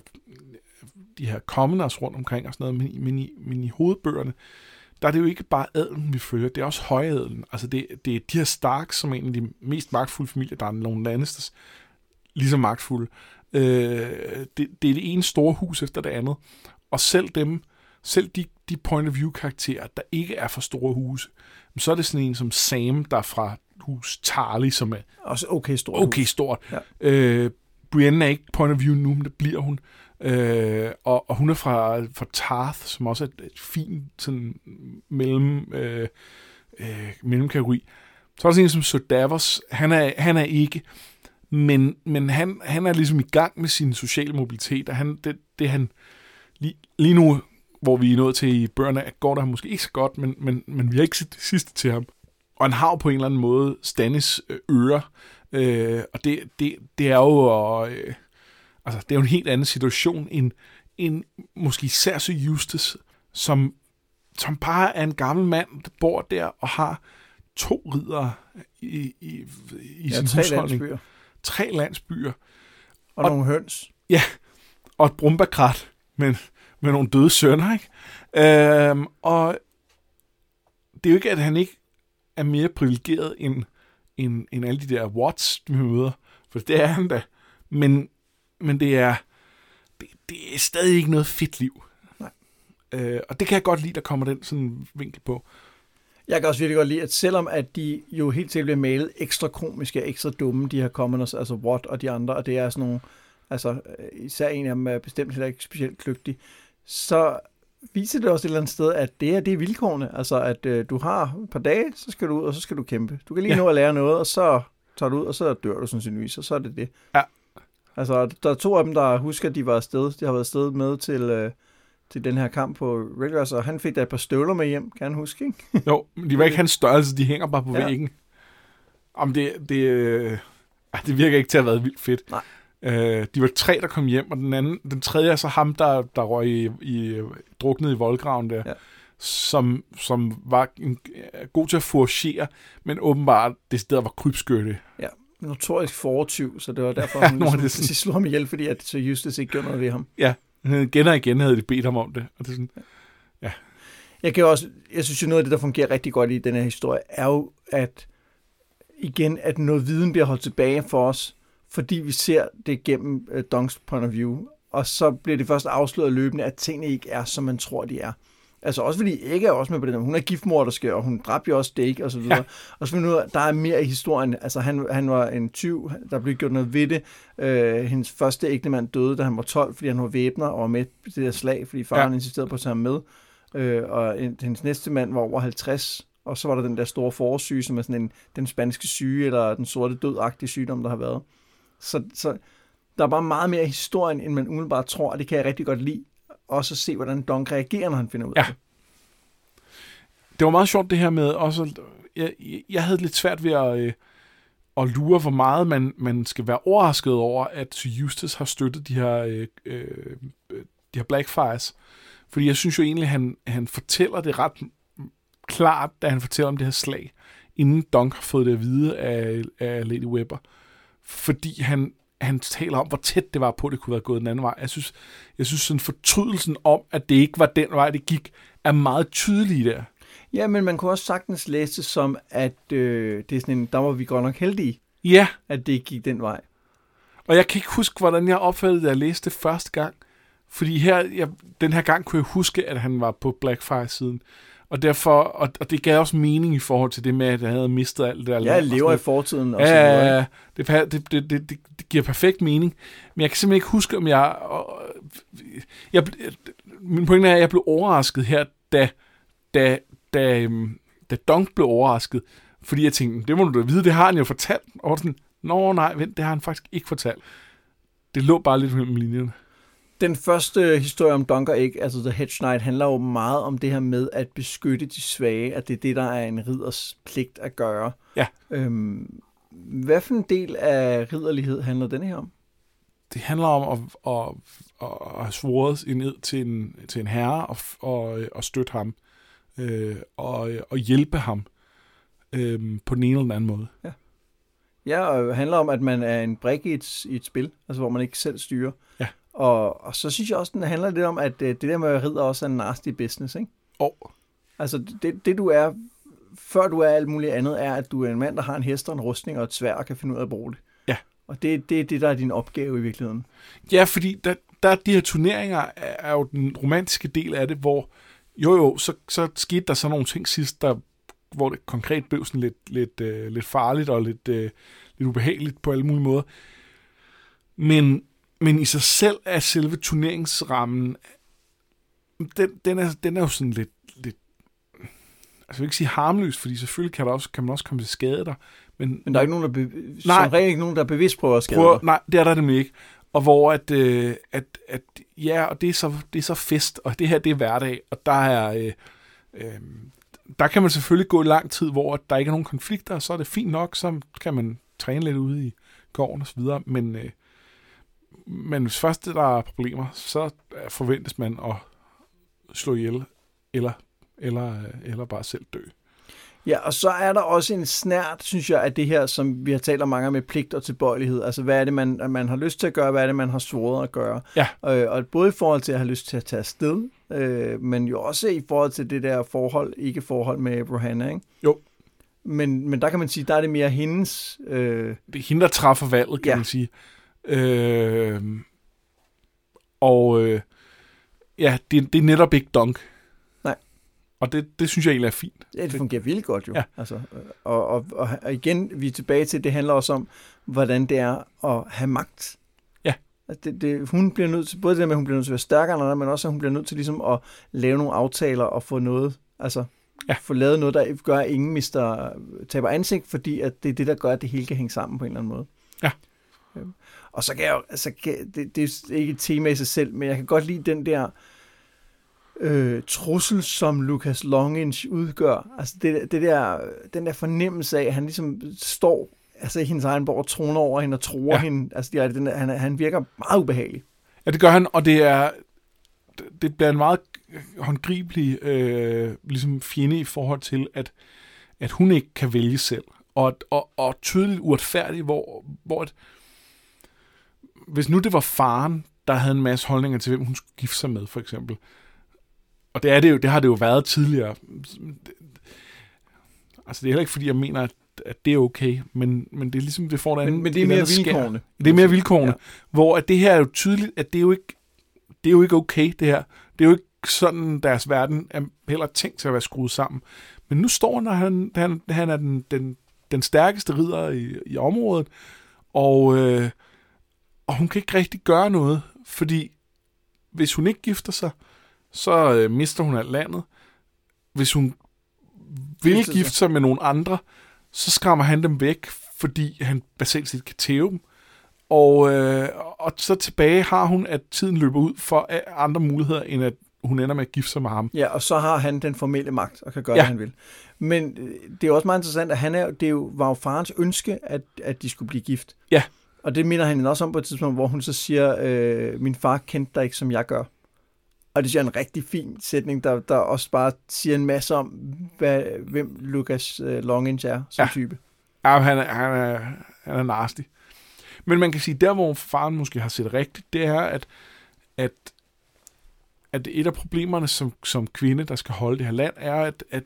de her commoners rundt omkring og sådan noget, men, i- men, i, men i hovedbøgerne, der er det jo ikke bare adelen, vi følger, det er også højadelen. Altså det, det er de her Starks, som er en af de mest magtfulde familier, der er nogle Lannisters, lige så magtfulde. Øh, det, det er det ene store hus efter det andet. Og selv dem, selv de, de point of view karakterer, der ikke er for store huse, så er det sådan en som Sam, der er fra hus Tarly, som er Også okay stort. okay stort. Ja. Øh, Brienne er ikke point of view nu, men det bliver hun. Øh, og, og hun er fra, fra Tarth, som også er et, et fint sådan, mellem, øh, øh, mellemkategori. Så er der sådan en som Sir Davos. Han er, han er ikke, men, men han, han er ligesom i gang med sin sociale mobilitet, og han, det, det han lige, lige nu, hvor vi er nået til i børnene, går der måske ikke så godt, men, men, men vi har ikke set det sidste til ham. Og han har jo på en eller anden måde Stannis øh, ører, øh, og det, det, det er jo øh, altså, det er jo en helt anden situation end, end måske især så Justus, som, som bare er en gammel mand, der bor der og har to ridere i, i, i Ja, sin tre husholdning. landsbyer. Tre landsbyer. Og, Og- nogle høns. og et brumbakrat med, med nogle døde sønner, ikke? Øhm, og det er jo ikke, at han ikke er mere privilegeret end, end, end alle de der Watts, vi møder. For det er han da. Men, men det er det, det er stadig ikke noget fedt liv. Nej. Øh, og det kan jeg godt lide, der kommer den sådan vinkel på. Jeg kan også virkelig godt lide, at selvom at de jo helt sikkert bliver malet ekstra komiske, ekstra dumme, de her commoners, altså Watt og de andre, og det er sådan nogle, altså øh, især en af dem er bestemt heller ikke specielt kløgtig, så viser det også et eller andet sted, at det er, det er vilkårene. Altså, at øh, du har et par dage, så skal du ud, og så skal du kæmpe. Du kan lige Ja. nå at lære noget, og så tager du ud, og så dør du sandsynligvis, og så er det det. Ja. Altså, der er to af dem, der husker, at de var afsted. De har været afsted med til, øh, til den her kamp på Regulars, og han fik da et par støvler med hjem, kan han huske, ikke? [LAUGHS] Jo, men de var ikke hans størrelse, de hænger bare på Ja. væggen. Om det, det, øh, det virker ikke til at have været vildt fedt. Nej. Øh, de var tre, der kom hjem, og den anden, den tredje er så ham, der, der røg i, i, druknet i voldgraven der, Ja. som, som var en, god til at foragere, men åbenbart det sted var krybskytte. notorisk fortyv, så det var derfor, [LAUGHS] Ja, er ligesom, det sådan- slog ham ihjel, fordi at så Justus ikke gjorde noget ved ham. Igen og igen havde de bedt ham om det. Og det er sådan, Jeg kan også, jeg synes jo noget af det, der fungerer rigtig godt i den her historie, er jo, at igen, at noget viden bliver holdt tilbage for os, fordi vi ser det gennem uh, Donks point of view, og så bliver det først afsløret løbende, at tingene ikke er, som man tror, de er. Altså også fordi ikke er også med på det, hun er giftmorderske, og hun dræbte jo også Stake, og så videre. Ja. Og så at der er mere i historien. Altså han, han var en tyv, der blev gjort noget ved det. Øh, hendes første ægtemand døde, da han var 12, fordi han var væbner og var med i det der slag, fordi faren. Ja. insisterede på at tage ham med. Øh, og en, hendes næste mand var over 50, og så var der den der store forsyge, som er sådan en, den spanske syge, eller den sorte dødagtige sygdom, der har været. Så, så der er bare meget mere i historien, end man umiddelbart tror, og det kan jeg rigtig godt lide. Også at se, hvordan Donk reagerer, når han finder ud af Ja. det. det var meget sjovt det her med også, jeg, jeg havde lidt svært ved at, øh, at lure, hvor meget man, man skal være overrasket over, at Sir Justus har støttet de her, øh, øh, de her Blackfires. Fordi jeg synes jo egentlig, han, han fortæller det ret klart, da han fortæller om det her slag, inden Dunk har fået det at vide af, af Lady Webber. Fordi han, han taler om, hvor tæt det var på, at det kunne være gået den anden vej. Jeg synes, jeg synes sådan fortrydelsen om, at det ikke var den vej, det gik, er meget tydelig der. Ja, men man kunne også sagtens læse det som, at øh, det er sådan en, der var vi godt nok heldige, Ja, at det ikke gik den vej. Og jeg kan ikke huske, hvordan jeg opfattede det, jeg læste det første gang. Fordi her, jeg, den her gang kunne jeg huske, at han var på Blackfire-siden. Og derfor, og, og det gav også mening i forhold til det med, at jeg havde mistet alt det der. Jeg land og lever i fortiden og. Ja, ikke? det, det, det, det, det, giver perfekt mening. Men jeg kan simpelthen ikke huske, om jeg øh, jeg, min pointe er, at jeg blev overrasket her, da, da, da, øhm, da Dunk blev overrasket. Fordi jeg tænkte, det må du da vide, det har han jo fortalt. Og sådan, nå nej, vent, det har han faktisk ikke fortalt. Det lå bare lidt mellem linjerne. Den første historie om Dunker Egg, altså The Hedge Knight, handler jo meget om det her med at beskytte de svage, at det er det, der er en ridders pligt at gøre. Ja. Øhm, hvad for en del af ridderlighed handler den her om? Det handler om at, at, at, at have svoret en ed til en, til en herre og, og, og støtte ham øh, og, og hjælpe ham øh, på den ene eller den anden måde. Ja. Ja, og det handler om, at man er en brik i et, i et spil, altså hvor man ikke selv styrer. Ja. Og, og så synes jeg også, den handler lidt om, at øh, det der med at ridder også er en nasty business, ikke? Og Altså det, det du er, før du er alt muligt andet, er, at du er en mand, der har en hest og en rustning og et svær og kan finde ud af at bruge det. Ja. Og det, det er det, der er din opgave i virkeligheden. Ja, fordi der, der, de her turneringer er, er jo den romantiske del af det, hvor jo jo, så, så skete der så nogle ting sidst, der, hvor det konkret blev sådan lidt, lidt, øh, lidt farligt og lidt, øh, lidt ubehageligt på alle mulige måder. Men, men i sig selv er selve turneringsrammen, den, den, er, den er jo sådan lidt, lidt altså jeg vil ikke sige harmløs, fordi selvfølgelig kan, der også, kan man også komme til skade der. Men, Men der er ikke nogen, der, be- Nej. som regel ikke nogen, der bevidst prøver at skade prøver, dig. nej, det er der nemlig ikke. Og hvor at, øh, at, at ja, og det er, så, det er så fest, og det her, det er hverdag, og der er, øh, øh, der kan man selvfølgelig gå i lang tid, hvor der ikke er nogen konflikter, og så er det fint nok, så kan man træne lidt ude i gården og så videre, men, øh, men hvis først der er problemer, så øh, forventes man at slå ihjel, eller, eller, øh, eller bare selv dø. Ja, og så er der også en snært, synes jeg, af det her, som vi har talt om mange med pligt og tilbøjelighed. Altså, hvad er det, man, man har lyst til at gøre, hvad er det, man har svoret at gøre. Ja. Øh, og både i forhold til at have lyst til at tage afsted, øh, men jo også i forhold til det der forhold, ikke forhold med Rohanna, ikke? Jo. Men, men der kan man sige, der er det mere hendes... Øh, det er hende, der træffer valget, kan Ja. man sige. Øh, og øh, ja, det, det er netop ikke dunk. Nej. Og det, det synes jeg egentlig er fint. ja, det fungerer vildt godt jo. Ja. Altså, og, og, og, igen, vi er tilbage til, det handler også om, hvordan det er at have magt. Ja. Altså, det, det, hun bliver nødt til, både det med, at hun bliver nødt til at være stærkere end andre, men også, at hun bliver nødt til ligesom at lave nogle aftaler og få noget, altså Ja. få lavet noget, der gør, at ingen mister, taber ansigt, fordi at det er det, der gør, at det hele kan hænge sammen på en eller anden måde. Ja. Og så kan jeg jo, altså, kan, det, det er ikke et tema i sig selv, men jeg kan godt lide den der øh, trussel, som Lucas Longinch udgør. Altså det, det der, den der fornemmelse af, at han ligesom står altså i hendes egen borg og troner over hende og tror Ja. hende. Altså, det er, den der, han, han virker meget ubehagelig. Ja, det gør han, og det er det bliver en meget håndgribelig øh, ligesom fjende i forhold til, at, at hun ikke kan vælge selv. Og, og, og tydeligt uretfærdig, hvor, hvor et, hvis nu det var faren, der havde en masse holdninger til, hvem hun skulle gifte sig med, for eksempel. Og det, er det, jo, det har det jo været tidligere. Altså, det er heller ikke, fordi jeg mener, at, at det er okay, men, men det er ligesom, det får der Men, en- men det er et mere andet skær. vilkårene. Det er mere vilkårene. Ja. Hvor at det her er jo tydeligt, at det er jo ikke, det er jo ikke okay, det her. Det er jo ikke sådan, deres verden er heller tænkt til at være skruet sammen. Men nu står han, han, han, han er den, den, den stærkeste ridder i, i området, og, øh, og hun kan ikke rigtig gøre noget, fordi hvis hun ikke gifter sig, så øh, mister hun alt landet. Hvis hun vil Gifter sig. gifte sig med nogle andre, så skræmmer han dem væk, fordi han basalt set kan tæve dem. Og, øh, og så tilbage har hun, at tiden løber ud for øh, andre muligheder, end at hun ender med at gifte sig med ham. Ja, og så har han den formelle magt og kan gøre, Ja. ja. hvad han vil. Men øh, det er også meget interessant, at han er, det er jo, var jo farens ønske, at, at de skulle blive gift. Ja. Og det minder han hende også om på et tidspunkt, hvor hun så siger, øh, min far kendte dig ikke, som jeg gør. Og det synes jeg er en rigtig fin sætning, der, der også bare siger en masse om, hvad, hvem Lucas øh, Longinch er som ja. type. Ja, han er, han er, han er nasty. Men man kan sige, der hvor faren måske har set rigtigt, det er, at, at, at et af problemerne som, som kvinde, der skal holde det her land, er, at, at,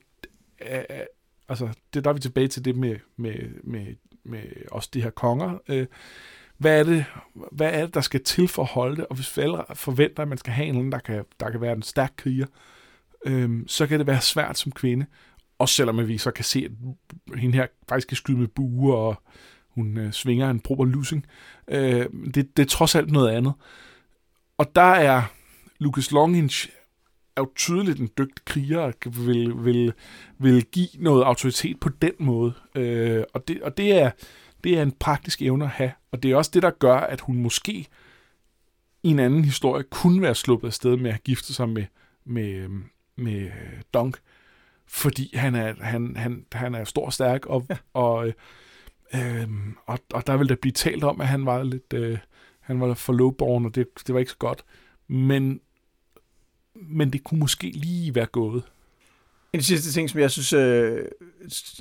at, at altså, det der er vi tilbage til det med, med, med, med også de her konger. Øh, hvad er, det, hvad er det, der skal til for at holde det? Og hvis forældre forventer, at man skal have en der kan, der kan være en stærk kriger, øh, så kan det være svært som kvinde. Også selvom vi så kan se, at hende her faktisk kan skyde med buer, og hun øh, svinger en proper lussing. Øh, det, det er trods alt noget andet. og der er Lucas Longinch, er jo tydeligt en dygtig kriger, vil, vil, vil give noget autoritet på den måde. Øh, og det, og det, er, det er en praktisk evne at have, og det er også det, der gør, at hun måske i en anden historie kunne være sluppet afsted med at gifte sig med, med, med Dunk, fordi han er, han, han, han er stor og stærk, og, ja. og, øh, og, og der vil der blive talt om, at han var lidt... Øh, han var for lowborn, og det, det var ikke så godt. Men, men det kunne måske lige være gået. En sidste ting, som jeg synes øh,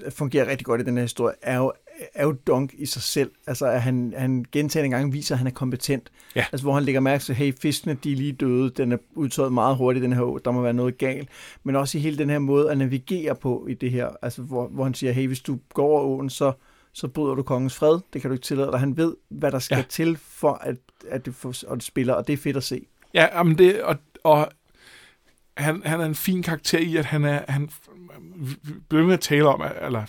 fungerer rigtig godt i den her historie, er jo, er jo Dunk i sig selv. Altså, at han, han gentagende gange viser, at han er kompetent. Ja. Altså, hvor han lægger mærke til, hey, fiskene, de er lige døde, den er udtøjet meget hurtigt, den her å, der må være noget galt. Men også i hele den her måde at navigere på i det her, altså, hvor, hvor han siger, hey, hvis du går over åen, så, så bryder du kongens fred. Det kan du ikke tillade dig. Han ved, hvad der skal ja. til for, at, at det, for, at det spiller, og det er fedt at se. Ja, men det, og, og han, han er en fin karakter i, at han er, han bliver med at tale om, eller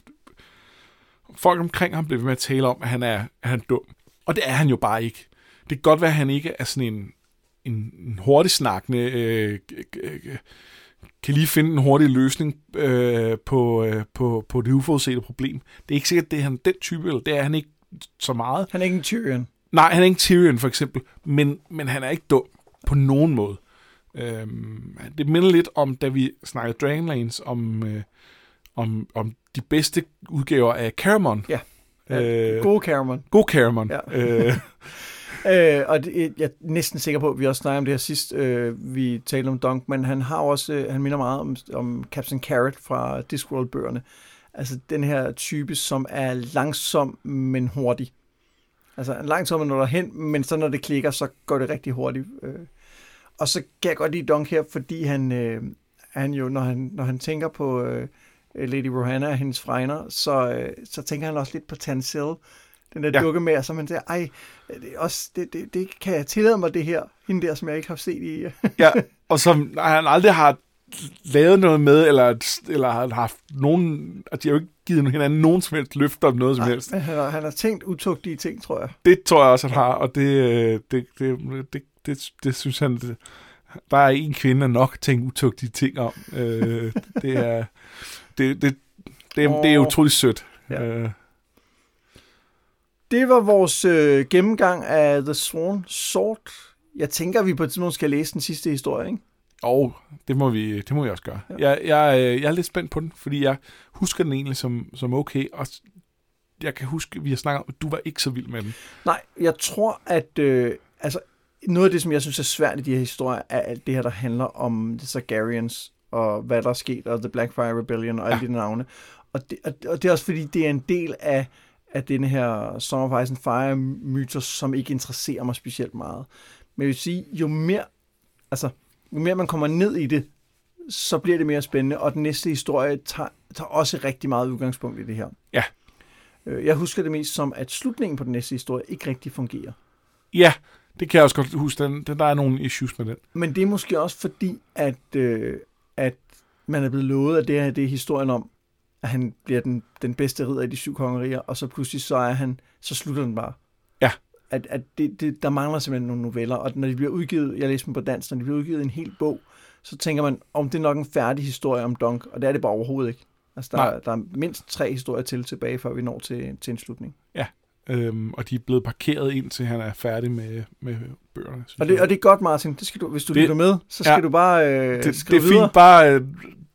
folk omkring ham bliver ved med at tale om, at han er, at han er dum. Og det er han jo bare ikke. Det kan godt være, at han ikke er sådan en, en, en hurtig snakkende, øh, kan lige finde en hurtig løsning øh, på, øh, på, på det uforudsete problem. Det er ikke sikkert, det er han den type, eller det er han ikke så meget. Han er ikke en Tyrion. Nej, han er ikke Tyrion for eksempel, men, men han er ikke dum på nogen måde. Øhm, det minder lidt om, da vi snakkede Dragonlance, om, øh, om, om de bedste udgaver af Caramon. Ja, øh, god Caramon. God Caramon. Ja. øh, [LAUGHS] øh, og det, jeg er næsten sikker på, at vi også snakkede om det her sidst, øh, vi talte om Dunk, men han har også, øh, han minder meget om, om Captain Carrot fra Discworld-bøgerne. Altså den her type, som er langsom, men hurtig. Altså langsomt når der hen, men så når det klikker, så går det rigtig hurtigt. Øh. Og så kan jeg godt lide Dunk her, fordi han, øh, han jo, når han, når han tænker på øh, Lady Rohanna og hendes fregner, så, øh, så tænker han også lidt på Tansel, den der ja. dukke med, så man siger, ej, det, også, det, det, det, kan jeg tillade mig det her, hende der, som jeg ikke har set i. [LAUGHS] ja, og som han aldrig har lavet noget med, eller, eller har haft nogen, at de har jo ikke givet hinanden nogen som helst løfter om noget som helst. Han har, han har tænkt utugtige ting, tror jeg. Det tror jeg også, han har, og det, øh, det, det, det, det, det synes han, det, der er en kvinde nok tænkt utugtige ting om. Øh, det er det, det, det, oh. det er utroligt sødt. Ja. Øh. Det var vores øh, gennemgang af The Swan Sword. Jeg tænker, at vi på et tidspunkt skal læse den sidste historie, ikke? Og det må vi, det må vi også gøre. Ja. Jeg, jeg, øh, jeg er lidt spændt på den, fordi jeg husker den egentlig som, som okay, og jeg kan huske, vi har snakket om, at du var ikke så vild med den. Nej, jeg tror, at øh, altså, noget af det, som jeg synes er svært i de her historier, er alt det her, der handler om The Sargarians, og hvad der er sket, og The Blackfire Rebellion, og ja. alle de navne. Og det, og, og det er også fordi, det er en del af, af den her Song of Ice and Fire myter, som ikke interesserer mig specielt meget. Men jeg vil sige, jo mere, altså, jo mere man kommer ned i det, så bliver det mere spændende, og den næste historie tager, tager også rigtig meget udgangspunkt i det her. Ja. Øh, jeg husker det mest som, at slutningen på den næste historie ikke rigtig fungerer. Ja, det kan jeg også godt huske. Den, den, der er nogle issues med den. Men det er måske også fordi, at, øh, at man er blevet lovet, at det her det er historien om, at han bliver den, den bedste ridder i de syv kongerier, og så pludselig så er han, så slutter den bare. Ja. At, at det, det, der mangler simpelthen nogle noveller, og når de bliver udgivet, jeg læser dem på dansk, når de bliver udgivet en hel bog, så tænker man, om det er nok en færdig historie om Dunk, og det er det bare overhovedet ikke. Altså, der, der er mindst tre historier til tilbage, før vi når til, til en slutning. Ja, øhm, og de er blevet parkeret ind til han er færdig med, med bøgerne. Og det, og det er godt, Martin. Det skal du, hvis du det, lytter med, så skal ja, du bare øh, det, skrive Det er fint, bare øh,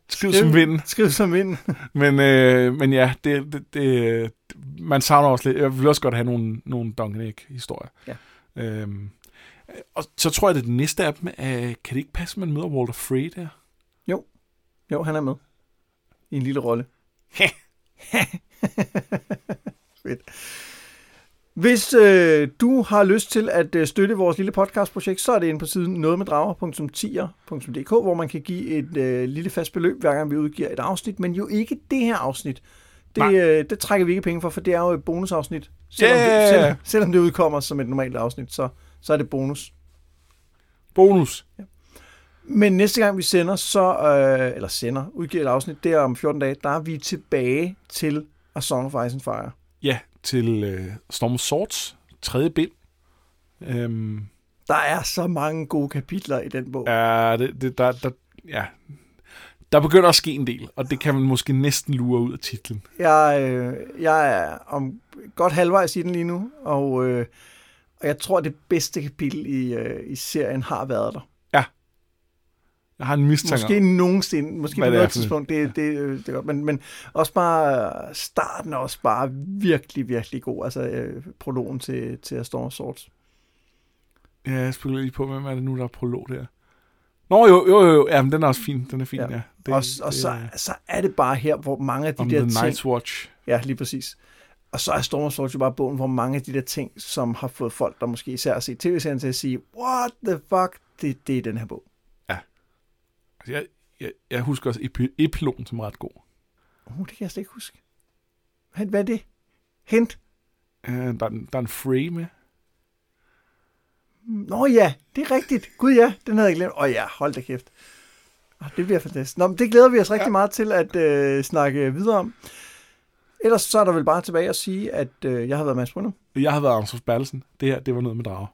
skriv, skriv som vind. Skriv som vind. [LAUGHS] men, øh, men ja, det, det, det, man savner også lidt. Jeg vil også godt have nogle, nogle Duncan historier Ja. Øhm, og så tror jeg, det næste af dem er, kan det ikke passe, at man møder Walter Frey der? Jo. Jo, han er med. I en lille rolle. [LAUGHS] [LAUGHS] Fedt. Hvis øh, du har lyst til at øh, støtte vores lille podcastprojekt, så er det inde på siden nogetmeddrager.tier.dk, hvor man kan give et øh, lille fast beløb, hver gang vi udgiver et afsnit, men jo ikke det her afsnit. Det, øh, det trækker vi ikke penge for, for det er jo et bonusafsnit. Selvom, yeah. det, selv, selvom det udkommer som et normalt afsnit, så, så er det bonus. Bonus. Ja. Men næste gang vi sender, så, øh, eller sender, udgiver et afsnit, der om 14 dage, der er vi tilbage til A Song of Ice and Fire. Ja, til øh, Storm of Swords, tredje bind. Øhm, der er så mange gode kapitler i den bog. Ja, det, det, der, der, ja. der begynder at ske en del, og det kan man måske næsten lure ud af titlen. Jeg, øh, jeg er om godt halvvejs i den lige nu, og, øh, og jeg tror, det bedste kapitel i, øh, i serien har været der. Jeg har en mistanke Måske om- nogensinde, måske på det noget tidspunkt, det, det, det godt, men, men også bare starten er også bare virkelig, virkelig god, altså øh, prologen til, til A Storm Swords. Ja, jeg spiller lige på, hvem er det nu, der er prolog der? Nå, jo, jo, jo, ja, men den er også fin, den er fin, Ja. ja. Det, og og så, så er det bare her, hvor mange af de der The ting... Night's Watch. Ja, lige præcis. Og så er Storm of Swords jo bare bogen, hvor mange af de der ting, som har fået folk, der måske især har set tv-serien til at sige, what the fuck, det, det er den her bog. Altså, jeg, jeg, jeg husker også epi- epilogen som ret god. Uh, det kan jeg slet ikke huske. Hvad hvad er det? Hint? Uh, der, er en- der er en Frey med. Nå ja, det er rigtigt. Gud ja, den havde jeg glemt. Åh ja, hold da kæft. Oh, det bliver fantastisk. Nå, men det glæder vi os rigtig ja. meget til at øh, snakke videre om. Ellers så er der vel bare tilbage at sige, at øh, jeg har været Mads Brunner. Jeg har været Anders Bertelsen. Det her, det var noget med drager.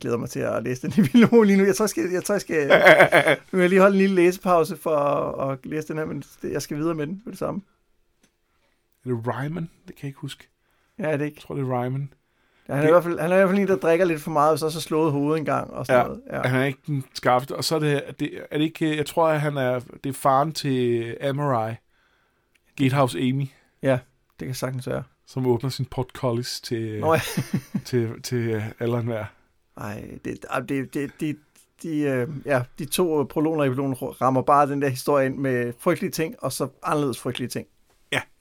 Glæder mig til at læse den epilog lige nu. Jeg tror, jeg skal, jeg tror, jeg skal, [LAUGHS] nu vil jeg lige holde en lille læsepause for at, at læse den her, men det- jeg skal videre med den med det samme. Er det Ryman? Det kan jeg ikke huske. Ja, det Jeg ikke. tror, det er Ryman. Ja, han, er i hvert fald, han er i hvert fald en, der drikker lidt for meget, og så så slået hovedet en gang og sådan Ja. noget. Ja. Han er ikke den skarpeste. Og så er det, det, er det ikke, jeg tror, at han er, det er faren til Amorai. Gatehouse Amy, Det kan sagtens være. som åbner sin portcullis til, Nå ja. til, til alle og enhver. Ej, det, det, det, det, de, øh, ja, de to øh, prologer i epilogen rammer bare den der historie ind med frygtelige ting, og så anderledes frygtelige ting. Ja.